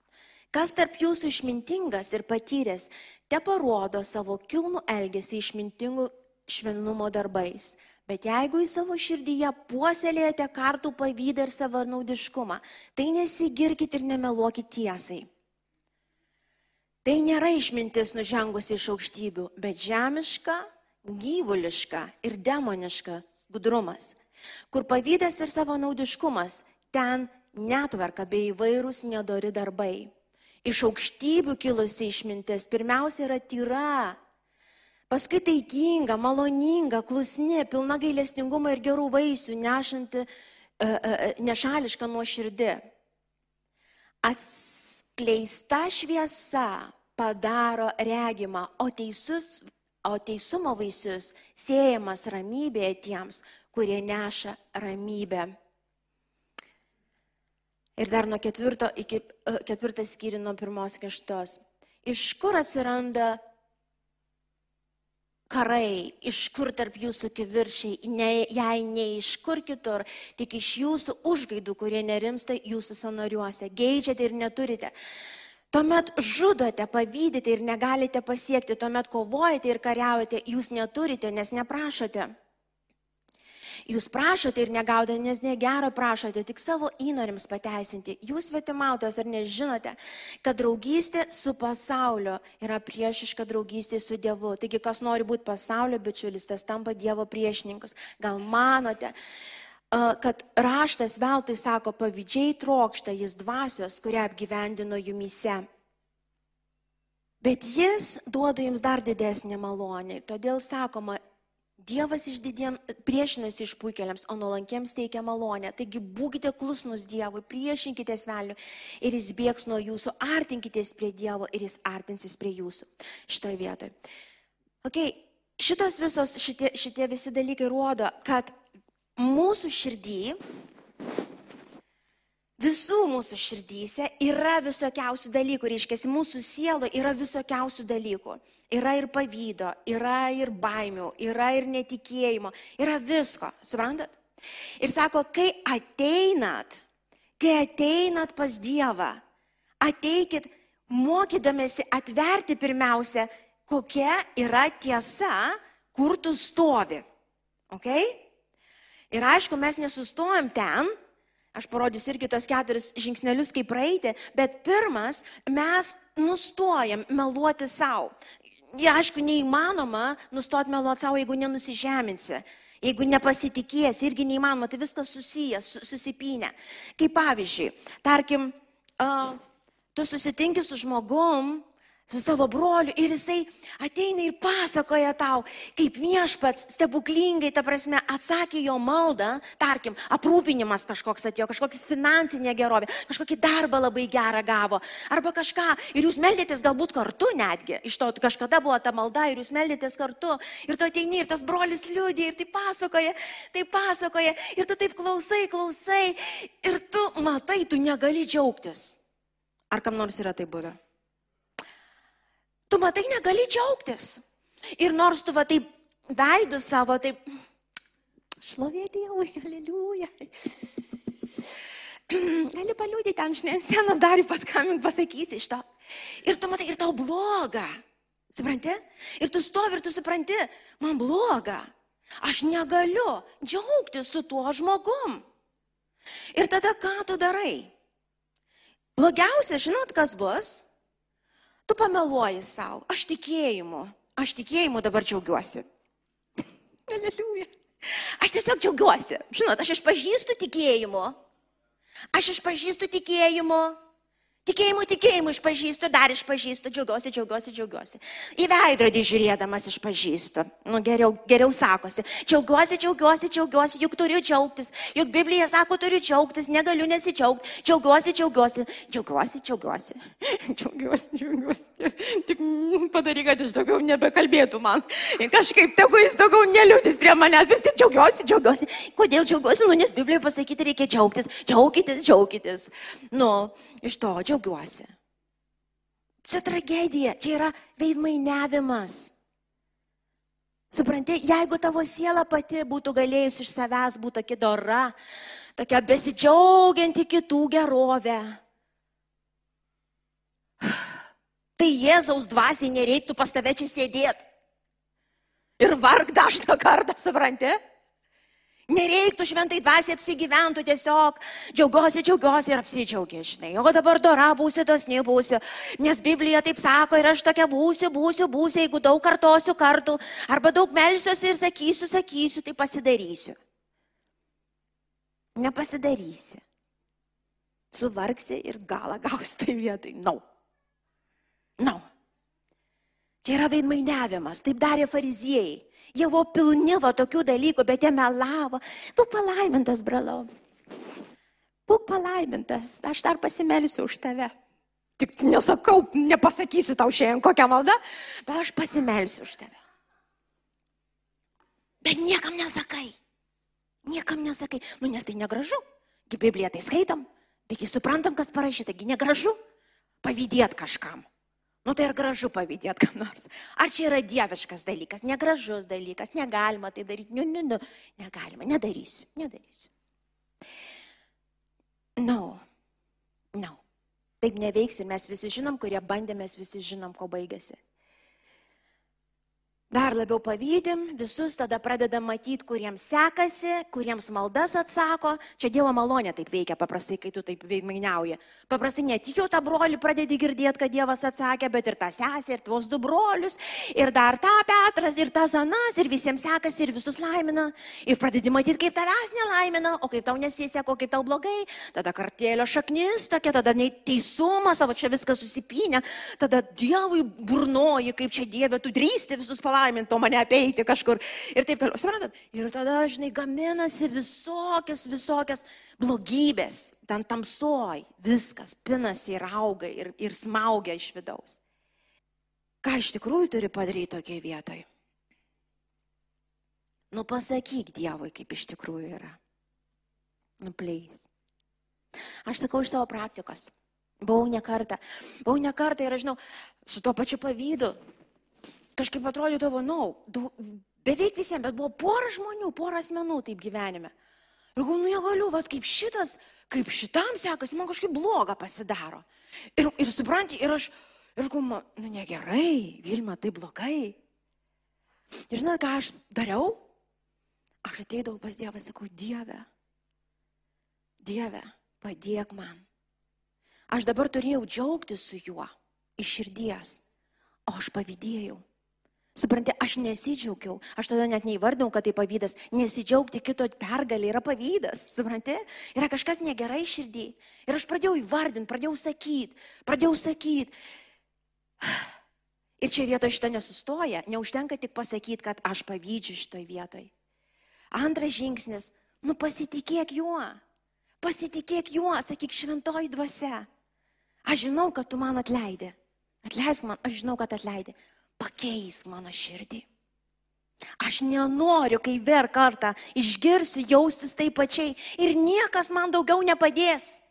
Kas tarp jūsų išmintingas ir patyręs, te parodo savo kilnų elgesį išmintingų švelnumo darbais. Bet jeigu į savo širdyje puoselėjate kartų pavydą ir savanaudiškumą, tai nesigirkit ir nemeluokit tiesai. Tai nėra išmintis nužengusi iš aukštybių, bet žemiška, gyvuliška ir demoniška gudrumas, kur pavydas ir savanaudiškumas, ten netvarka bei įvairūs nedori darbai. Iš aukštybių kilusi išmintis pirmiausia yra tyra, paskui taikinga, maloninga, klusni, pilna gailestingumo ir gerų vaisių, nešanti, e, e, e, nešališka nuo širdį. Atskleista šviesa padaro regimą, o, teisus, o teisumo vaisius siejamas ramybėje tiems, kurie neša ramybę. Ir dar nuo ketvirto iki ketvirtas skyrių nuo pirmos iki aštos. Iš kur atsiranda karai, iš kur tarp jūsų kiviršiai, ne, jei ne iš kur kitur, tik iš jūsų užgaidų, kurie nerimsta jūsų sanariuose, geidžiate ir neturite. Tuomet žudote, pavydite ir negalite pasiekti, tuomet kovojate ir kariaujate, jūs neturite, nes neprašote. Jūs prašote ir negaudate, nes negero prašote, tik savo įnorims pateisinti. Jūs svetimautos ar nežinote, kad draugystė su pasauliu yra priešiška draugystė su Dievu. Taigi, kas nori būti pasaulio bičiulis, tas tampa Dievo priešininkus. Gal manote, kad raštas veltui sako, pavydžiai trokšta jis dvasios, kurią apgyvendino jumise. Bet jis duoda jums dar didesnį malonę. Todėl sakoma, Dievas išdidiem priešinasi išpuikeliams, o nuolankiems teikia malonę. Taigi būkite klusnus Dievui, priešinkitės velniu ir jis bėgs nuo jūsų, artinkitės prie Dievo ir jis artinsis prie jūsų. Šitoje vietoje. Okay, šitos visos, šitie, šitie visi dalykai rodo, kad mūsų širdį Visų mūsų širdyse yra visokiausių dalykų, reiškia, mūsų sielo yra visokiausių dalykų. Yra ir pavydo, yra ir baimių, yra ir netikėjimo, yra visko, suprantat? Ir sako, kai ateinat, kai ateinat pas Dievą, ateikit mokydamėsi atverti pirmiausia, kokia yra tiesa, kur tu stovi. Okay? Ir aišku, mes nesustojam ten, Aš parodysiu irgi tos keturis žingsnelius, kaip praeiti, bet pirmas, mes nustojam meluoti savo. Ja, aišku, neįmanoma nustoti meluoti savo, jeigu nenusižeminsi. Jeigu nepasitikėsi, irgi neįmanoma, tai viskas susijęs, susipinę. Kaip pavyzdžiui, tarkim, uh, tu susitinki su žmogum, su savo broliu ir jisai ateina ir pasakoja tau, kaip viešpats stebuklingai, ta prasme, atsakė jo maldą, tarkim, aprūpinimas kažkoks atėjo, kažkoks finansinė gerovė, kažkokį darbą labai gerą gavo, arba kažką, ir jūs meldėtės galbūt kartu netgi, iš to kažkada buvo ta malda ir jūs meldėtės kartu, ir tu ateini ir tas brolis liūdė ir tai pasakoja, tai pasakoja, ir tu taip klausai, klausai, ir tu matai, tu negali džiaugtis. Ar kam nors yra tai buvę? Tu matai, negali džiaugtis. Ir nors tu va taip veidų savo, taip, šlovė Dievui, aleliuja. Gali paliūdyti ant scenos dar paskambink, pasakysi iš to. Ir tu matai, ir tau bloga. Supranti? Ir tu stovi ir tu supranti, man bloga. Aš negaliu džiaugtis su tuo žmogum. Ir tada ką tu darai? Blogiausia, žinot, kas bus? Tu pameluoji savo, aš tikėjimu, aš tikėjimu dabar džiaugiuosi. Aleliuja. Aš tiesiog džiaugiuosi. Žinot, aš išpažįstu tikėjimu. Aš išpažįstu tikėjimu. Tikėjimu, tikėjimu išpažįstu, dar išpažįstu, džiaugiuosi, džiaugiuosi, džiaugiuosi. Į veidrodį žiūrėdamas išpažįstu. Nu, geriau, geriau sakosi. Džiaugiuosi, džiaugiuosi, džiaugiuosi, juk turiu džiaugtis. Juk Biblija sako, turiu džiaugtis, negaliu nesidžiaugti. Džiaugiuosi, džiaugiuosi, džiaugiuosi, džiaugiuosi. Džiaugiuosi, džiaugiuosi. Tik padaryk, kad jis daugiau nebekalbėtų man. Kažkaip tegu jis daugiau neliūdis prie manęs, vis tik džiaugiuosi, džiaugiuosi. Kodėl džiaugiuosi? Nu, nes Biblijoje pasakyti reikia džiaugtis. Džiaukitės, džiaukitės. Nu, iš to džiaugiuosi džiaugiuosi. Čia tragedija, čia yra veidmainiavimas. Supranti, jeigu tavo siela pati būtų galėjus iš savęs būti tokia dora, tokia besidžiaugianti kitų gerovę, tai Jėzaus dvasiai nereiktų pas tave čia sėdėti. Ir varg dažną kartą, supranti? Nereiktų šventai dvasiai apsigyventų tiesiog, džiaugiuosi, džiaugiuosi ir apsidžiaugia, žinai. O dabar dora būsiu, tos nebūsiu. Nes Biblija taip sako ir aš tokia būsiu, būsiu, būsiu, jeigu daug kartosiu kartų, arba daug melsiuosi ir sakysiu, sakysiu, tai pasidarysiu. Nepasidarysi. Suvargsi ir galą gausi tai vietai. Nau. No. Nau. No. Čia yra veidmainiavimas, taip darė fariziejai. Jie buvo pilni va tokių dalykų, bet jie melavo. Būk palaimintas, bralau. Būk palaimintas, aš dar pasimelsiu už tave. Tik nesakau, nepasakysiu tau šiandien kokią maldą, bet aš pasimelsiu už tave. Bet niekam nesakai. Niekam nesakai. Nu, nes tai negražu. Gi Bibliją tai skaitom. Taigi suprantam, kas parašyta. Taigi negražu pavydėt kažkam. Nu tai ar gražu pavydėti kam nors? Ar čia yra dieviškas dalykas, negražus dalykas, negalima tai daryti, nu, nu, nu, negalima, nedarysiu, nedarysiu. No, no. Taip neveiks ir mes visi žinom, kurie bandė, mes visi žinom, ko baigėsi dar labiau pavydim, visus tada pradeda matyti, kuriems sekasi, kuriems maldas atsako. Čia Dievo malonė taip veikia paprastai, kai tu taip veidmainiauji. Paprastai ne tik jau tą brolį pradedi girdėti, kad Dievas atsakė, bet ir tą sesę, ir tuos du brolius, ir dar tą Petras, ir tas Anas, ir visiems sekasi, ir visus laimina. Ir pradedi matyti, kaip tavęs nelaimina, o kaip tau nesiseko, kaip tau blogai. Tada kartėlio šaknis tokia, tada neteisumas, savo čia viskas susipinę. Tada Dievui burnoji, kaip čia Dieve, tu drįsti visus palaiminti palaiminti, o mane apeiti kažkur. Ir taip toliau. Suprantat? Ir tada, žinai, gaminasi visokias, visokias blogybės. Ten tamsoj viskas pinasi ir auga ir, ir smaugia iš vidaus. Ką iš tikrųjų turi padaryti tokiai vietoj? Nu pasakyk Dievui, kaip iš tikrųjų yra. Nupleis. Aš sakau iš savo praktikos. Buvau ne kartą. Buvau ne kartą ir aš žinau, su tuo pačiu pavydu kažkaip atrodydavo, na, no, beveik visiems, bet buvo pora žmonių, pora asmenų taip gyvenime. Ir galvoju, nu negaliu, vad kaip šitas, kaip šitam sekasi, man kažkaip bloga pasidaro. Ir, ir supranti, ir aš, ir galvoju, nu negerai, Vilma, tai blogai. Ir žinai, ką aš dariau? Aš ateidavau pas Dievą, sakau, Dieve, Dieve, padėk man. Aš dabar turėjau džiaugtis su juo iš širdies, o aš pavydėjau. Supranti, aš nesidžiaugiau, aš tada net neįvardinau, kad tai pavydas. Nesidžiaugti kito pergalė yra pavydas, supranti, yra kažkas negerai širdį. Ir aš pradėjau įvardinti, pradėjau sakyti, pradėjau sakyti. Ir čia vietoje šitą nesustoja, neužtenka tik pasakyti, kad aš pavydžiu šitoj vietoj. Antras žingsnis, nu pasitikėk juo, pasitikėk juo, sakyk šventoji dvasia. Aš žinau, kad tu man atleidai. Atleisk man, aš žinau, kad atleidai pakeisk mano širdį. Aš nenoriu, kai ver kartą išgirsiu jaustis taip pačiai ir niekas man daugiau nepadės.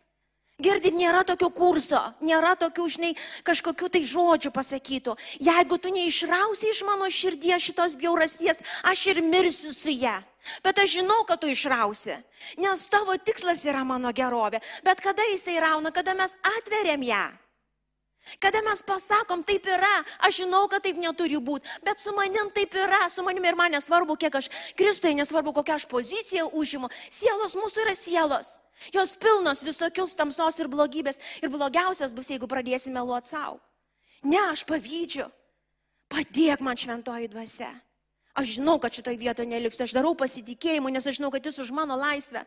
Girdit, nėra tokio kurso, nėra tokių, žinai, kažkokių tai žodžių pasakytų. Jeigu tu neišrausi iš mano širdies šitos bjaurasties, aš ir mirsiu su ją. Bet aš žinau, kad tu išrausi, nes tavo tikslas yra mano gerovė. Bet kada jisai rauna, kada mes atveriam ją. Kada mes pasakom, taip yra, aš žinau, kad taip neturi būti, bet su manim taip yra, su manim ir man nesvarbu, kiek aš Kristui, nesvarbu, kokią aš poziciją užimu. Sielos mūsų yra sielos. Jos pilnos visokius tamsos ir blogybės. Ir blogiausias bus, jeigu pradėsime meluoti savo. Ne, aš pavydžiu. Padėk man šventoji dvasia. Aš žinau, kad šitoje vietoje neliks, aš darau pasitikėjimu, nes aš žinau, kad jis už mano laisvę.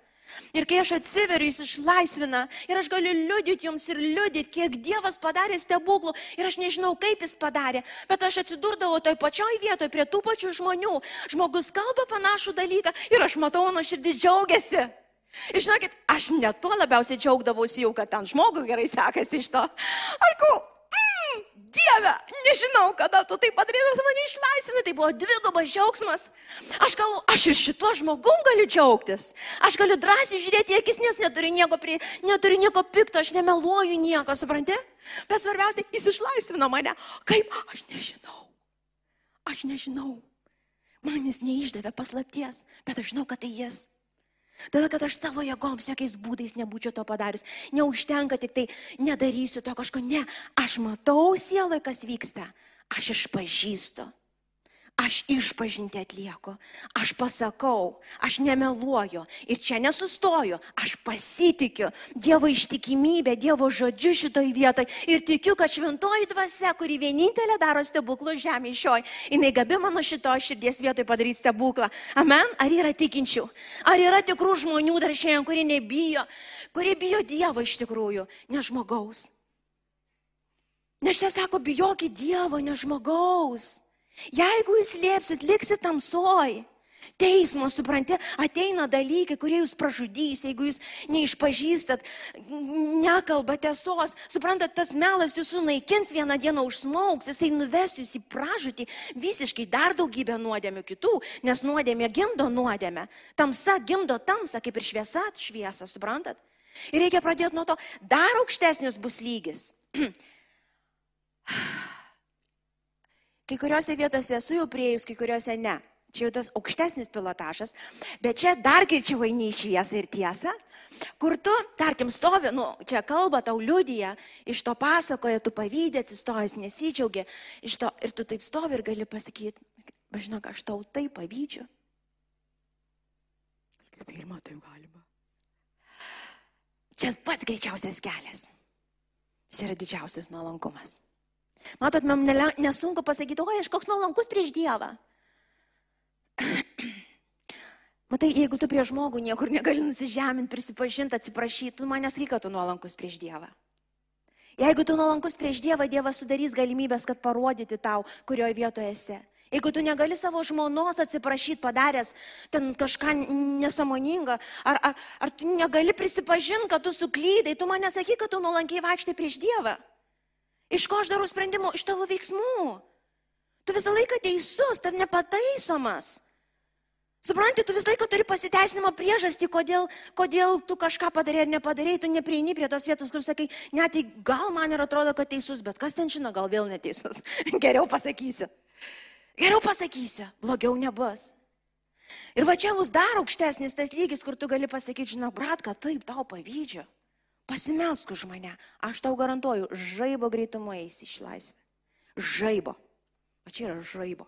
Ir kai aš atsiveriu, jis išlaisvina. Ir aš galiu liudyti jums ir liudyti, kiek Dievas padarė stebuklų. Ir aš nežinau, kaip jis padarė. Bet aš atsidurdavau toj pačioj vietoje prie tų pačių žmonių. Žmogus kalba panašų dalyką ir aš matau, mano širdis džiaugiasi. Ir žinokit, aš net tuo labiausiai džiaugdavausi jau, kad ten žmogui gerai sekasi iš to. Ar ku, Dieve, nežinau, kada tu tai padarytum, mane išlaisvini, tai buvo dvigubas džiaugsmas. Aš galvoju, aš ir šituo žmogum galiu džiaugtis. Aš galiu drąsiai žiūrėti į akis, nes neturiu nieko, prie, neturiu nieko pikto, aš nemeluoju nieko, supranti? Bet svarbiausia, jis išlaisvino mane. Kaip? Aš nežinau. Aš nežinau. Man jis neišdavė paslapties, bet aš žinau, kad tai jis. Tada, kad aš savo jėgom, jokiais būdais nebūčiau to padaręs. Neužtenka tik tai, nedarysiu to kažko. Ne, aš matau sieloje, kas vyksta. Aš išpažįstu. Aš išpažinti atlieku, aš pasakau, aš nemeluoju ir čia nesustoju, aš pasitikiu Dievo ištikimybę, Dievo žodžiu šitoj vietoj ir tikiu, kad šventoji dvasia, kuri vienintelė daro stebuklų žemė šioj, jinai gabi mano šito širdies vietoj padaryti stebuklą. Amen? Ar yra tikinčių? Ar yra tikrų žmonių dar šiandien, kurie nebijo, kurie bijo Dievo iš tikrųjų, ne žmogaus? Nes čia sako, bijokit Dievo, ne žmogaus. Jeigu jūs liepsit, liksit tamsoj. Teismo, supranti, ateina dalykai, kurie jūs pražudys, jeigu jūs neišpažįstat, nekalba tiesos. Suprantat, tas melas jūsų naikins vieną dieną užsmauks, jisai nuves jūs į pražūtį visiškai dar daugybę nuodėmių kitų, nes nuodėmė gimdo nuodėmę. Tamsa gimdo tamsą, kaip ir šviesa šviesa, suprantat? Ir reikia pradėti nuo to, dar aukštesnis bus lygis. Kai kuriuose vietose esu jau prieėjus, kai kuriuose ne. Čia jau tas aukštesnis pilotažas, bet čia dar greičiau eini į šviesą ir tiesą, kur tu, tarkim, stovi, nu, čia kalba tau liudyja, iš to pasakoja, tu pavydė, atsistojęs, nesidžiaugi, iš to ir tu taip stovi ir gali pasakyti, bet žinok, aš tau taip pavydžiu. Kaip pirmą taip galima. Čia pats greičiausias kelias. Jis yra didžiausias nuolankumas. Matot, man nesunku pasakyti, oi, aš koks nuolankus prieš Dievą. Matai, jeigu tu prie žmogų niekur negali nusižeminti, prisipažinti, atsiprašyti, tu manęs reikia, tu nuolankus prieš Dievą. Jeigu tu nuolankus prieš Dievą, Dievas sudarys galimybės, kad parodyti tau, kurioje vietoje esi. Jeigu tu negali savo žmonos atsiprašyti padaręs ten kažką nesamoningo, ar, ar, ar tu negali prisipažinti, kad tu suklydai, tu man nesakyk, kad tu nuolankiai vaikštai prieš Dievą. Iš ko aš darau sprendimų? Iš tavo veiksmų. Tu visą laiką teisus, tav nepataisomas. Supranti, tu visą laiką turi pasiteisinimo priežastį, kodėl, kodėl tu kažką padarė ar nepadarė, tu neprieini prie tos vietos, kur sakai, net tai gal man ir atrodo, kad teisus, bet kas ten žino, gal vėl neteisus. Geriau pasakysiu. Geriau pasakysiu, blogiau nebus. Ir va čia bus dar aukštesnis tas lygis, kur tu gali pasakyti, žinok, brat, kad taip tau pavydžiu. Pasimelsk už mane. Aš tau garantuoju, žaibo greitumo eisi iš laisvę. Žaibo. O čia yra žaibo.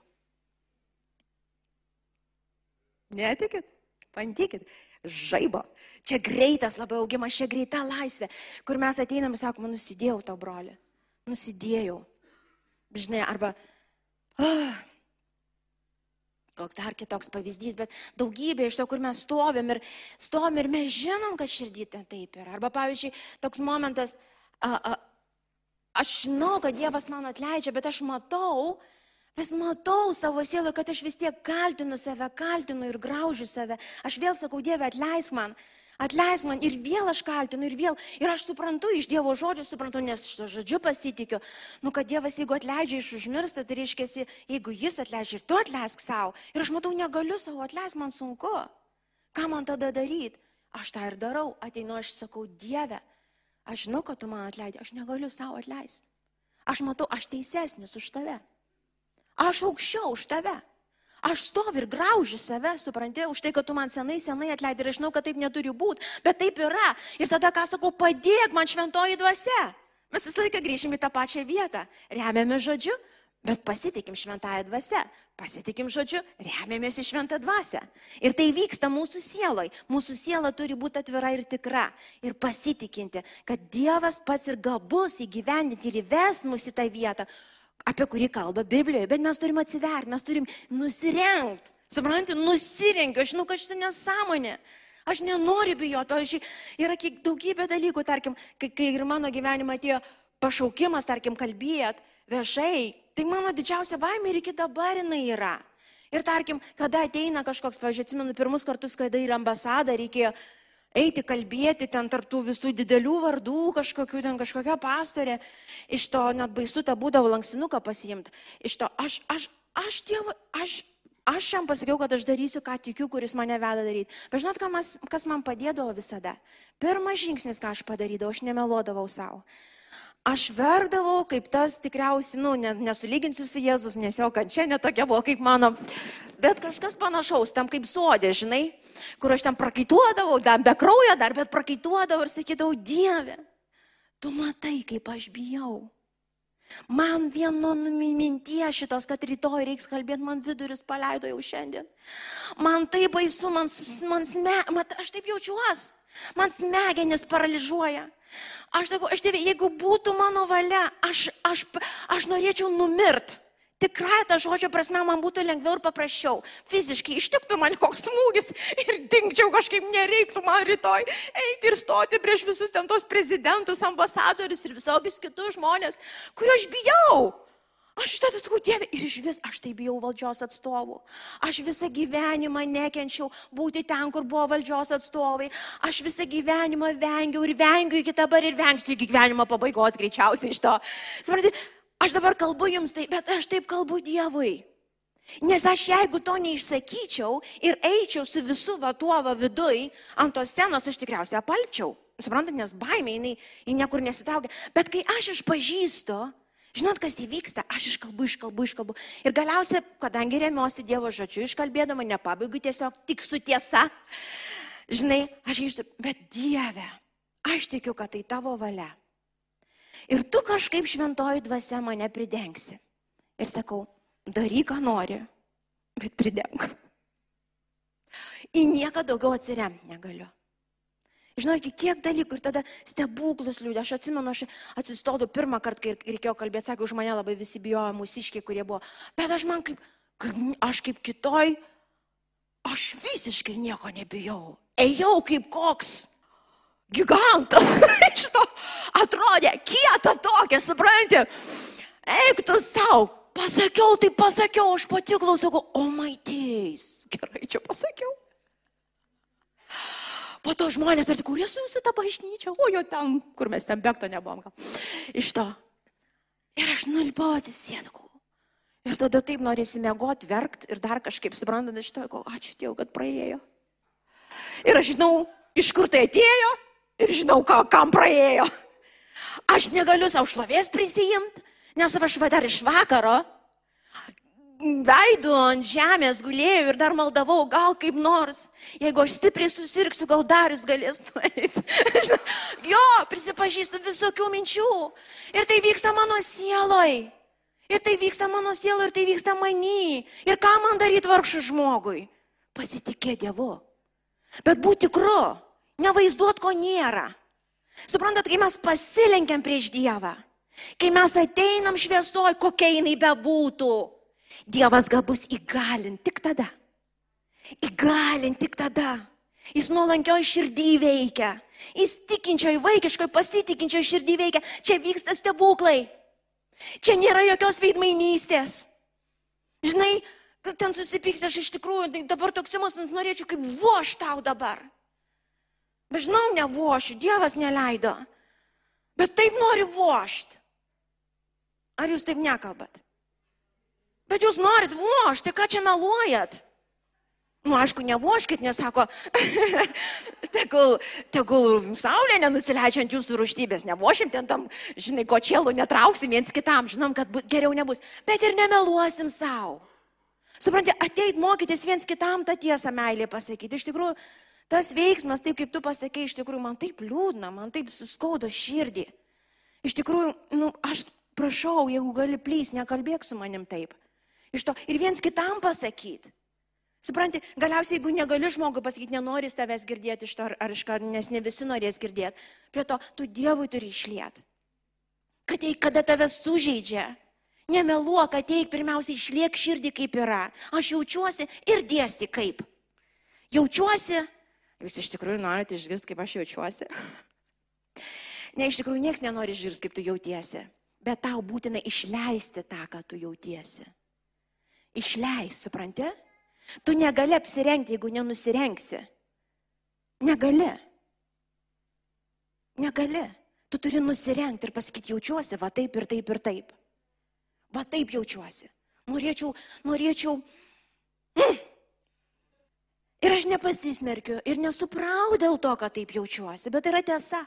Netikit? Pantykit. Žaibo. Čia greitas labai augimas, čia greita laisvė, kur mes ateinam ir sakom, nusidėjau tau, broli. Nusidėjau. Žinai, arba, oh, koks dar kitoks pavyzdys, bet daugybė iš to, kur mes stovim ir stovim ir mes žinom, kad širdį ten taip yra. Arba pavyzdžiui, toks momentas, a, a, aš žinau, kad Dievas man atleidžia, bet aš matau, vis matau savo sielą, kad aš vis tiek kaltinu save, kaltinu ir graužiu save. Aš vėl sakau, Dieve, atleisk man atleis man ir vėl aš kaltinu ir vėl. Ir aš suprantu iš Dievo žodžio, suprantu, nes šito žodžiu pasitikiu, nu, kad Dievas, jeigu atleidžia iš užmirsta, tai reiškia, jeigu Jis atleidžia ir tu atleisk savo. Ir aš matau, negaliu savo atleisti, man sunku. Ką man tada daryti? Aš tą ir darau. Ateinu, aš sakau, Dieve, aš žinau, kad tu man atleidai, aš negaliu savo atleisti. Aš matau, aš teisesnis už tave. Aš aukščiau už tave. Aš stoviu ir graužiu save, supranti, už tai, kad tu man senai, senai atleidai ir aš žinau, kad taip neturi būti, bet taip yra. Ir tada, ką sakau, padėk man šventoji dvasia. Mes visą laiką grįžim į tą pačią vietą. Remiame žodžiu, bet pasitikim šventąją dvasę. Pasitikim žodžiu, remiamės į šventą dvasę. Ir tai vyksta mūsų sieloj. Mūsų siela turi būti atvira ir tikra. Ir pasitikinti, kad Dievas pats ir gabus įgyvendinti ir įves mus į tą vietą, apie kurį kalba Biblijoje, bet mes turim atsiverti, mes turim nusirengti. Suprantate, nusirengiu, aš žinau, kad šitą nesąmonė. Aš nenoriu bijoti. Pavyzdžiui, yra daugybė dalykų, tarkim, kai, kai ir mano gyvenime atėjo pašaukimas, tarkim, kalbėt viešai, tai mano didžiausia baimė ir iki dabar jinai yra. Ir tarkim, kada ateina kažkoks, pavyzdžiui, atsimenu pirmus kartus, kada ir ambasada reikėjo eiti kalbėti ten tarptų visų didelių vardų, kažkokių ten kažkokia pastorė, iš to net baisu tą būdavo lankstinuką pasiimti. Iš to aš, aš, aš Dievui, aš, aš jam pasakiau, kad aš darysiu, ką tikiu, kuris mane veda daryti. Bet žinot, kas, kas man padėdavo visada? Pirmas žingsnis, ką aš padarydavau, aš nemelodavau savo. Aš verkdavau, kaip tas tikriausiai, nu, nesulyginsiu su Jėzus, nes jo kančia netokia buvo kaip mano, bet kažkas panašaus, tam kaip sodė, žinai, kur aš ten prakaituodavau, dar be kraujo, dar bet prakaituodavau ir sakydavau, Dieve, tu matai, kaip aš bijau. Man vieno minties šitos, kad rytoj reiks kalbėti, man viduris paleido jau šiandien. Man tai baisu, man, man sme, mat, aš taip jaučiuosi. Man smegenis paralyžiuoja. Aš sakau, aš dievė, jeigu būtų mano valia, aš, aš, aš norėčiau numirt. Tikrai tą žodžio prasme man būtų lengviau ir paprasčiau. Fiziškai ištiktų man koks smūgis ir dinkčiau kažkaip nereiktų man rytoj eiti ir stoti prieš visus ten tos prezidentus, ambasadorius ir visokius kitus žmonės, kuriuo aš bijau. Aš tada sakau, Dieve, ir iš vis aš tai bijau valdžios atstovų. Aš visą gyvenimą nekenčiau būti ten, kur buvo valdžios atstovai. Aš visą gyvenimą vengiau ir vengiu iki dabar ir vengsiu iki gyvenimo pabaigos greičiausiai iš to. Suprantate, Aš dabar kalbu jums taip, bet aš taip kalbu Dievui. Nes aš jeigu to neišsakyčiau ir eičiau su visu va tuo va viduj, ant tos scenos aš tikriausiai apalpčiau. Suprantat, nes baimė, jinai, jinai niekur nesitraukia. Bet kai aš išpažįstu, žinot, kas įvyksta, aš iškalbu, iškalbu, iškalbu. Ir galiausiai, kadangi remiuosi Dievo žodžiu, iškalbėdama, nepabaigu tiesiog tik su tiesa. Žinai, aš ištariu, bet Dieve, aš tikiu, kad tai tavo valia. Ir tu kažkaip šventoji dvasia mane pridengsi. Ir sakau, daryk, ką nori, bet prideng. Į nieką daugiau atsiremti negaliu. Žinokit, kiek dalykų ir tada stebuklus liūdė. Aš atsimenu, aš atsistodau pirmą kartą, kai reikėjo kalbėti, sakė, už mane labai visi bijojo mūsiškiai, kurie buvo. Bet aš man kaip, kaip aš kaip kitoj, aš visiškai nieko nebijau. Ejau kaip koks gigantas. Šito atrodė kieta tokia, supranti. Eik tu savo, pasakiau, tai pasakiau, aš pati klausau, o oh my days. Gerai, čia pasakiau. Po to žmonės, bet kur jūs jūsų tą bažnyčią, o jo ten, kur mes ten bekto nebuvom. Iš to. Ir aš nulipau atsisėdau. Ir tada taip norėsi mėgoti, verkti ir dar kažkaip suprantant iš to, ačiū Dievui, kad praėjo. Ir aš žinau, iš kur tai atėjo ir žinau, ką, kam praėjo. Aš negaliu savo šlovės prisijimti, nes aš va dar iš vakaro veidų ant žemės gulėjau ir dar maldavau, gal kaip nors, jeigu aš stipriai susirksiu, gal darius galės nueiti. jo, prisipažįstu visokių minčių. Ir tai vyksta mano sieloj. Ir tai vyksta mano sieloj, ir tai vyksta manį. Ir ką man daryti vargšų žmogui? Pasitikė Dievu. Bet būti tikru, nevaizduot, ko nėra. Suprantat, kai mes pasilenkiam prieš Dievą, kai mes ateinam šviesoj, kokia jinai bebūtų, Dievas gabus įgalint tik tada. Įgalint tik tada. Jis nuolankioji širdį veikia. Jis tikinčioji, vaikiškoji, pasitikinčioji širdį veikia. Čia vyksta stebuklai. Čia nėra jokios veidmainystės. Žinai, ten susipyks aš iš tikrųjų, dabar toks emocinis norėčiau kaip voš tau dabar. Bet žinau, nevošiu, Dievas neleido. Bet taip nori vošti. Ar jūs taip nekalbat? Bet jūs norit vošti, ką čia meluojat? Nu, aišku, nevoškit, nesako, tegul, tegul saulė nenusileidžia ant jūsų rūštybės, nevošim ten tam, žinai, kočielų netrauksim viens kitam, žinom, kad bu, geriau nebus, bet ir nemeluosim savo. Suprantate, ateit mokytis viens kitam tą tiesą meilė pasakyti. Iš tikrųjų, tas veiksmas, taip kaip tu pasakei, iš tikrųjų man taip liūdna, man taip suskaudo širdį. Iš tikrųjų, nu, aš prašau, jeigu gali plys, nekalbėk su manim taip. Iš to ir viens kitam pasakyti. Supranti, galiausiai, jeigu negali žmogui pasakyti, nenori tavęs girdėti iš to, ar iš ką, nes ne visi norės girdėti, prie to tu Dievui turi išliet. Kad tai, kada tave sužeidžia, nemeluok, ateik, pirmiausia, išliek širdį kaip yra. Aš jaučiuosi ir dėsti kaip. Jaučiuosi Jūs iš tikrųjų norite išgirsti, kaip aš jaučiuosi? Ne, iš tikrųjų niekas nenori išgirsti, kaip tu jautiesi. Bet tau būtina išleisti tą, ką tu jautiesi. Išleis, supranti? Tu negali apsirengti, jeigu nenusirengsi. Negali. Negali. Tu turi nusirengti ir pasakyti, jaučiuosi, va taip ir taip ir taip. Va taip jaučiuosi. Norėčiau, norėčiau. Mm, Ir aš nepasismerkiu ir nesuprau dėl to, kad taip jaučiuosi, bet yra tiesa.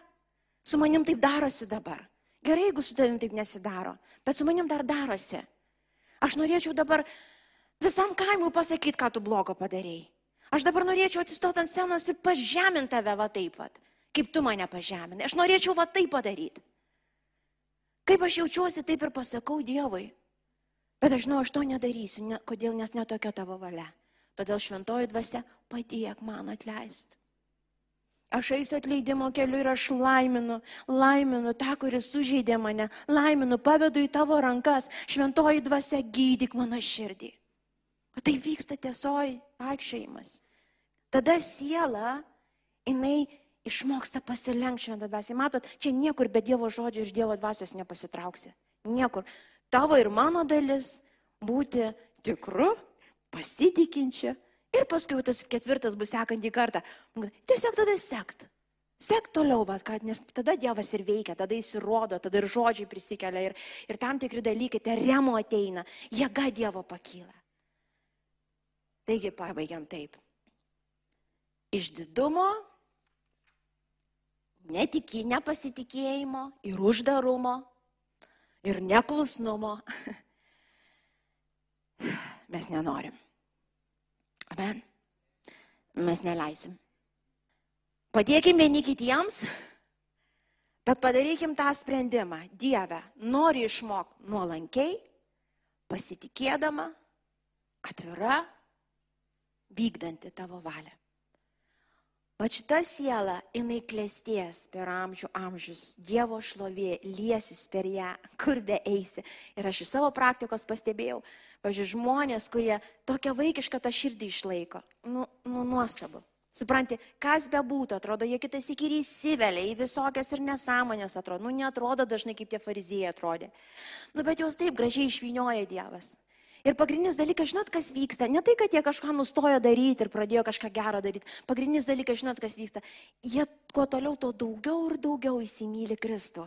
Su manim taip darosi dabar. Gerai, jeigu su tavim taip nesidaro, bet su manim dar darosi. Aš norėčiau dabar visam kaimui pasakyti, ką tu blogo padarėjai. Aš dabar norėčiau atsistoti ant scenos ir pažeminti tave va taip pat, kaip tu mane pažeminai. Aš norėčiau va taip padaryti. kaip aš jaučiuosi, taip ir pasakau Dievui. Bet aš žinau, aš to nedarysiu. Ne, kodėl? Nes netokia tavo valia. Todėl šventoji dvasia padėk man atleisti. Aš eisiu atleidimo keliu ir aš laiminu, laiminu tą, kuris sužeidė mane, laiminu, pavedu į tavo rankas, šventoji dvasia gydyk mano širdį. O tai vyksta tiesioj vaikščiojimas. Tada siela, jinai išmoksta pasilenkti šventą dvasę. Matot, čia niekur be Dievo žodžio iš Dievo dvasios nepasitrauksi. Niekur. Tavo ir mano dalis būti tikru, pasitikinčiu Ir paskui tas ketvirtas bus sekantį kartą. Tiesiog tada sekt. Sek toliau, va, kad, nes tada Dievas ir veikia, tada jis įrodo, tada ir žodžiai prisikelia, ir, ir tam tikri dalykai, tai remo ateina, jėga Dievo pakyla. Taigi pabaigiam taip. Iš didumo, netiki, nepasitikėjimo ir uždarumo ir neklusnumo mes nenorim. Amen. Mes neleisim. Padėkim vieni kitiems, bet padarykim tą sprendimą. Dieve, nori išmokti nuolankiai, pasitikėdama, atvira, vykdanti tavo valią. O šita siela, jinai klėsties per amžių amžius, Dievo šlovė liesis per ją, kur be eisi. Ir aš iš savo praktikos pastebėjau, pažiūrėjau, žmonės, kurie tokią vaikišką tą širdį išlaiko. Nu, nu nuostabu. Supranti, kas be būtų, atrodo, jie kitas iki įsivelia į visokias ir nesąmonės, atrodo, nu netrodo dažnai kaip tie farizėjai atrodė. Nu bet juos taip gražiai išvinioja Dievas. Ir pagrindinis dalykas, žinot, kas vyksta. Ne tai, kad jie kažką nustojo daryti ir pradėjo kažką gerą daryti. Pagrindinis dalykas, žinot, kas vyksta. Jie kuo toliau, tuo daugiau ir daugiau įsimylė Kristų.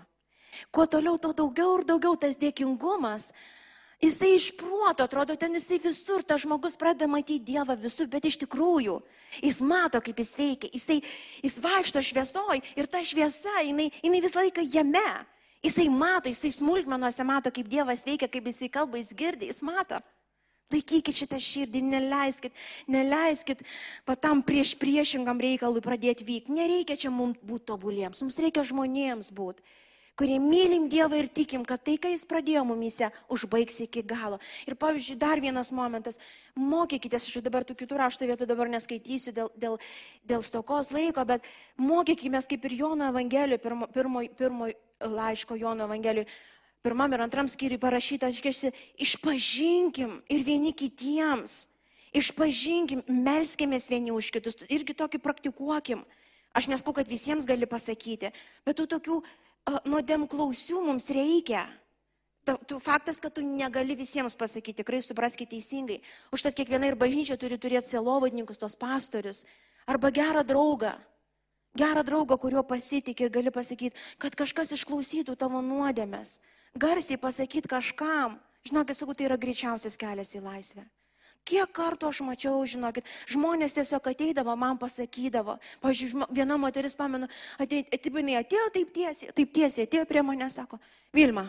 Kuo toliau, tuo daugiau ir daugiau tas dėkingumas. Jisai iš proto, atrodo, ten jisai visur, tas žmogus pradeda matyti Dievą visur, bet iš tikrųjų jis mato, kaip jis veikia, jisai, jis vaikšto šviesoj ir ta šviesa, jinai, jinai visą laiką jame. Jisai mato, jisai smulkmenuose mato, kaip Dievas veikia, kaip jisai kalba, jis girdi, jis mato. Laikykit šitą širdį, neleiskit, neleiskit va tam prieš priešingam reikalui pradėti vykti. Nereikia čia mums būti tobuliems, mums reikia žmonėms būti, kurie mylim Dievą ir tikim, kad tai, ką Jis pradėjo mumise, užbaigs iki galo. Ir pavyzdžiui, dar vienas momentas, mokykitės, aš dabar tų kitų rašto vietų dabar neskaitysiu dėl, dėl, dėl stokos laiko, bet mokykime kaip ir Jono Evangelijoje, pirmo, pirmo, pirmo laiško Jono Evangelijoje, pirmam ir antram skyriui parašyta, aiškiai, išpažinkim ir vieni kitiems, išpažinkim, melskimės vieni už kitus, irgi tokį praktikuokim. Aš neskau, kad visiems gali pasakyti, bet tų tokių uh, nuodėm klausių mums reikia. Tu faktas, kad tu negali visiems pasakyti, tikrai supraskite teisingai. Užtat kiekviena ir bažnyčia turi turėti selovadininkus, tos pastorius, arba gerą draugą, gerą draugą, kuriuo pasitik ir gali pasakyti, kad kažkas išklausytų tavo nuodėmės. Garsiai pasakyti kažkam. Žinokit, sakau, tai yra greičiausias kelias į laisvę. Kiek kartų aš mačiau, žinokit, žmonės tiesiog ateidavo, man pasakydavo. Pavyzdžiui, viena moteris, pamenu, atėjo, atėjo taip tiesiai, taip tiesiai, atėjo prie manęs, sako, Vilma,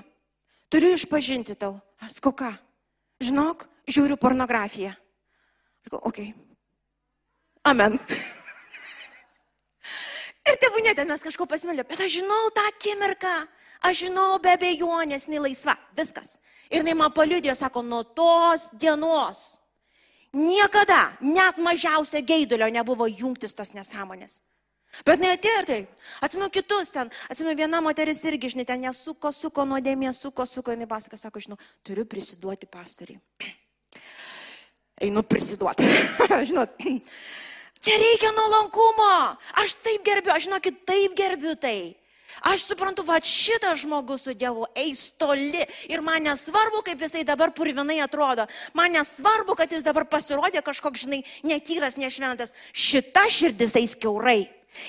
turiu išpažinti tau. Aš ką? Žinok, žiūriu pornografiją. Sakau, okei. Okay. Amen. Ir tėvų net mes kažko pasimelė, bet aš žinau tą akimirką, aš žinau be abejonės, jinai laisva, viskas. Ir jinai man paliudė, sako, nuo tos dienos niekada, net mažiausio geidulio nebuvo jungtis tos nesąmonės. Bet ne atėjo ir taip. Atsimenu kitus ten, atsimenu viena moteris irgi, žinai, ten nesuko, suko nuodėmė, suko, suko, jinai pasakė, sako, žinau, turiu prisiduoti pastoriai. Einu prisiduoti. Žinot, Čia reikia nuolankumo. Aš taip gerbiu, aš žinokit, taip gerbiu tai. Aš suprantu, va šitas žmogus su Dievu eis toli ir man nesvarbu, kaip jisai dabar purvinai atrodo. Man nesvarbu, kad jis dabar pasirodė kažkoks, žinai, netyras, nešventas. Šita širdis eis keurai.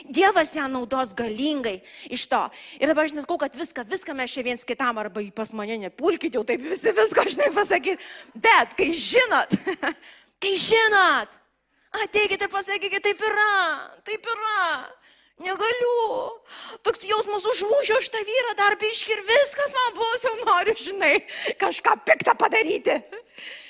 Dievas ją naudos galingai iš to. Ir dabar aš neskau, kad viską, viską mes čia viens kitam arba pas mane nepulkit jau taip visi viską, žinai, pasakyti. Bet kai žinot, kai žinot, Ateikite ir pasakykite, taip yra, taip yra. Negaliu. Toks jausmas užmušiu aš tą vyrą dar biški ir viskas man bus, jau noriu, žinai, kažką piktą padaryti.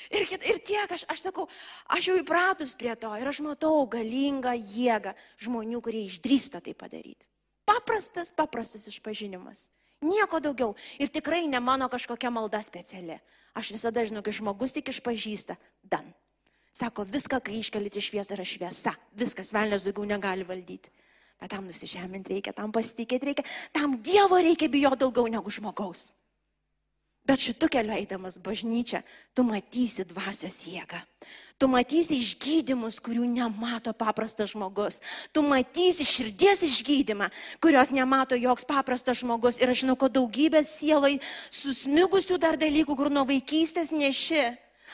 Ir, ir tiek, aš, aš sakau, aš jau įpratus prie to ir aš matau galingą jėgą žmonių, kurie išdrįsta tai padaryti. Paprastas, paprastas išpažinimas. Nieko daugiau. Ir tikrai ne mano kažkokia malda speciali. Aš visada žinau, kai žmogus tik išpažįsta, dan. Sako, viską, kai iškelite šviesą, yra šviesa. Viskas, velnės daugiau negali valdyti. Bet tam nusižeminti reikia, tam pasitikėti reikia, tam Dievo reikia bijo daugiau negu žmogaus. Bet šitų keliu eidamas bažnyčia, tu matysi dvasios jėgą. Tu matysi išgydymus, kurių nemato paprastas žmogus. Tu matysi širdies išgydymą, kurios nemato joks paprastas žmogus. Ir aš žinau, kad daugybė sielai susmigusių dar dalykų, kur nuo vaikystės neši.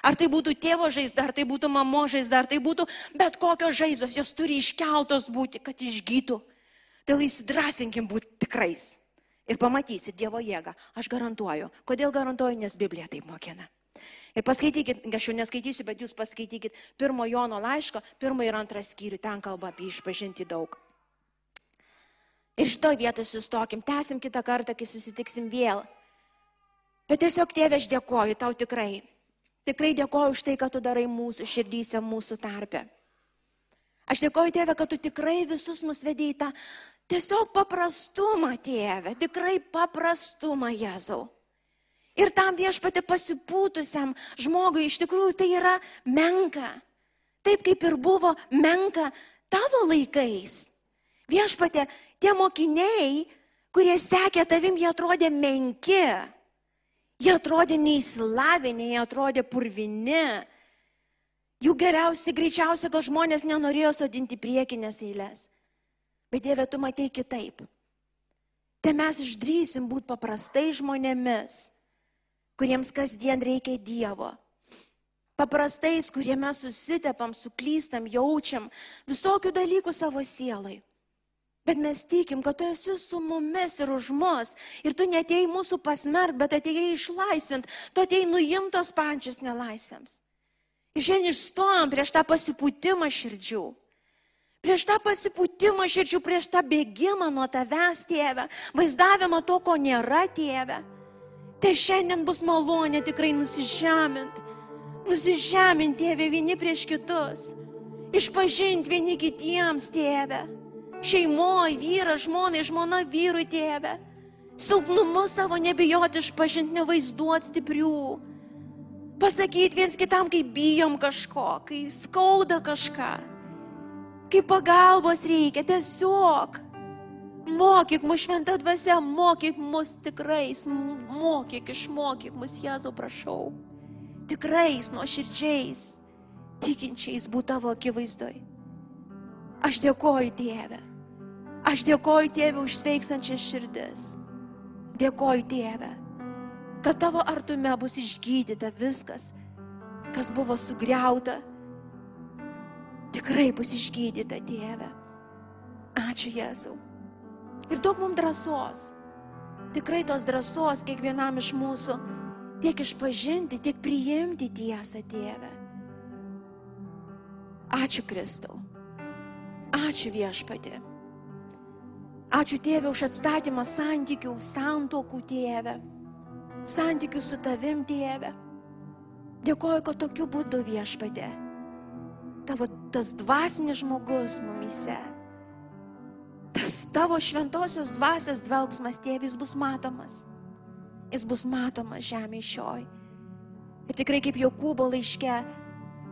Ar tai būtų tėvo žaizda, ar tai būtų mamo žaizda, ar tai būtų bet kokios žaizdos, jos turi iškeltos būti, kad išgytų. Tai įsidrasinkim būti tikrais ir pamatysit Dievo jėgą. Aš garantuoju. Kodėl garantuoju? Nes Biblija taip mokina. Ir paskaitykit, aš jau neskaitysiu, bet jūs paskaitykit pirmo Jono laiško, pirmą ir antrą skyrių, ten kalba apie išpažinti daug. Ir šito vietoj sustokim, tęsim kitą kartą, kai susitiksim vėl. Bet tiesiog, tėve, aš dėkoju tau tikrai. Tikrai dėkoju už tai, kad tu darai mūsų širdyse, mūsų tarpe. Aš dėkoju, tėve, kad tu tikrai visus mus vedėjai tą Tiesiog paprastumą, tėve, tikrai paprastumą, Jėzau. Ir tam viešpatė pasipūtusiam žmogui iš tikrųjų tai yra menka. Taip kaip ir buvo menka tavo laikais. Viešpatė, tie mokiniai, kurie sekė tavim, jie atrodė menki. Jie atrodė neįsilavinę, jie atrodė purvini. Jų geriausia, greičiausia, gal žmonės nenorėjo sodinti priekinės eilės. Bet Dieve, tu matei kitaip. Tai mes išdrysim būti paprastai žmonėmis, kuriems kasdien reikia Dievo. Paprastais, kurie mes susitepam, suklystam, jaučiam visokių dalykų savo sielai. Bet mes tikim, kad tu esi su mumis ir už mus. Ir tu netėjai mūsų pasmerk, bet atėjai išlaisvint. Tu atėjai nuimtos pančius nelaisvėms. Ir šiandien išstojom prieš tą pasipūtimą širdžių prieš tą pasipūtimą širdžių, prieš tą bėgimą nuo tavęs, tėve, vaizdavimą to, ko nėra, tėve. Tai šiandien bus malonė tikrai nusižemint, nusižemint, tėve, vieni prieš kitus, išpažinti vieni kitiems, tėve. Šeimoje, vyras, žmonai, žmona vyrui, tėve. Silpnumu savo nebijoti išpažinti, nevaizduoti stiprių. Pasakyti viens kitam, kai bijom kažko, kai skauda kažką kai pagalbos reikia, tiesiog mokyk mus šventą dvasę, mokyk mus tikrais, mokyk, išmokyk mus, Jėzau, prašau, tikrais, nuoširdžiais, tikinčiais būti tavo akivaizdoj. Aš dėkoju Dieve. Aš dėkoju Tėvė už sveiksančias širdis. Dėkoju Tėvė, kad tavo artume bus išgydyta viskas, kas buvo sugriauta tikrai bus išgydyta, Dieve. Ačiū Jėzau. Ir daug mums drąsos. Tikrai tos drąsos kiekvienam iš mūsų tiek išpažinti, tiek priimti tiesą, Dieve. Ačiū Kristau. Ačiū viešpatė. Ačiū Tėvė už atstatymą santykių, santokų Tėvė. Santykių su tavim Tėvė. Dėkoju, kad tokiu būdu viešpatė tavo tas dvasinis žmogus mumise, tas tavo šventosios dvasios dvelgsmas, tėvis bus matomas. Jis bus matomas žemė šioj. Ir tikrai kaip Jokūbo laiške,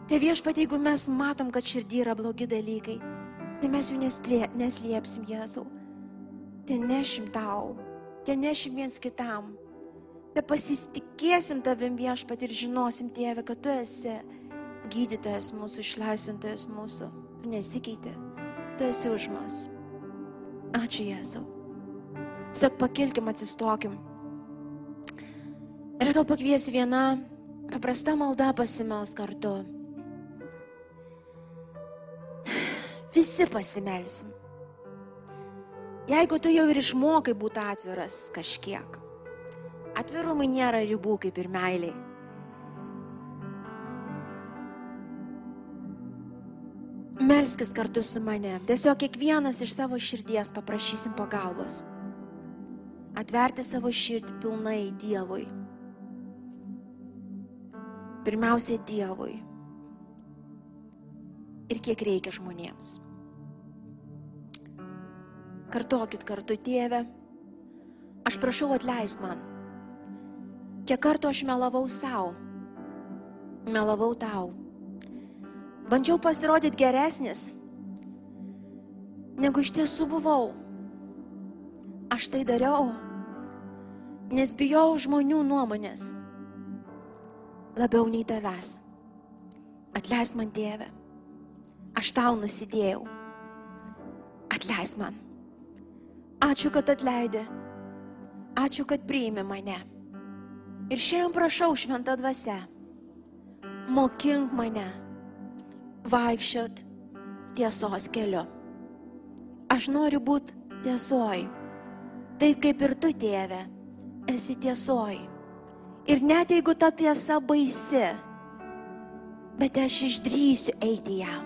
tai viešpat, jeigu mes matom, kad širdį yra blogi dalykai, tai mes jų nesplė, neslėpsim Jėzau. Tai nešim tau, tai nešim viens kitam. Tai pasitikėsim tavim viešpat ir žinosim, tėve, kad tu esi gydytojas mūsų, išlaisvintojas mūsų. Tu nesikeitė. Tu esi už mus. Ačiū Jėzau. Tiesiog pakilkim, atsistokim. Ir gal pakviesiu vieną paprastą maldą pasimels kartu. Visi pasimelsim. Jeigu tu jau ir išmokai būti atviras kažkiek. Atvirumai nėra ribų kaip ir meiliai. Melskis kartu su mane. Tiesiog kiekvienas iš savo širdies paprašysim pagalbos. Atverti savo širdį pilnai Dievui. Pirmiausia Dievui. Ir kiek reikia žmonėms. Kartokit kartu, tėve. Aš prašau atleis man. Kiek kartų aš melavau savo, melavau tau. Bandžiau pasirodyti geresnis, negu iš tiesų buvau. Aš tai dariau, nes bijau žmonių nuomonės labiau nei tavęs. Atleis man, tėve, aš tau nusidėjau. Atleis man. Ačiū, kad atleidė. Ačiū, kad priėmė mane. Ir šiandien prašau šventą dvasę. Mokink mane vaikščiot tiesos keliu. Aš noriu būti tiesoj. Taip kaip ir tu, tėve, esi tiesoj. Ir net jeigu ta tiesa baisi, bet aš išdrysiu eiti ją.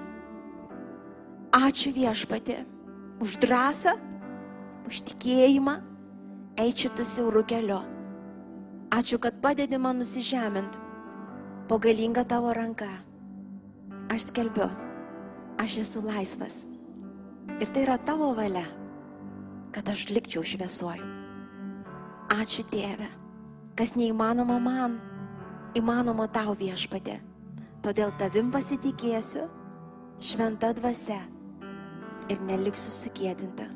Ačiū viešpati už drąsą, už tikėjimą, eiti šitų siaurų keliu. Ačiū, kad padedi man nusižemint po galingą tavo ranką. Aš skelbiu, aš esu laisvas. Ir tai yra tavo valia, kad aš likčiau šviesuoju. Ačiū Tėve, kas neįmanoma man, įmanoma tau viešpatė. Todėl tavim pasitikėsiu, šventa dvasia ir neliksiu sukėdinta.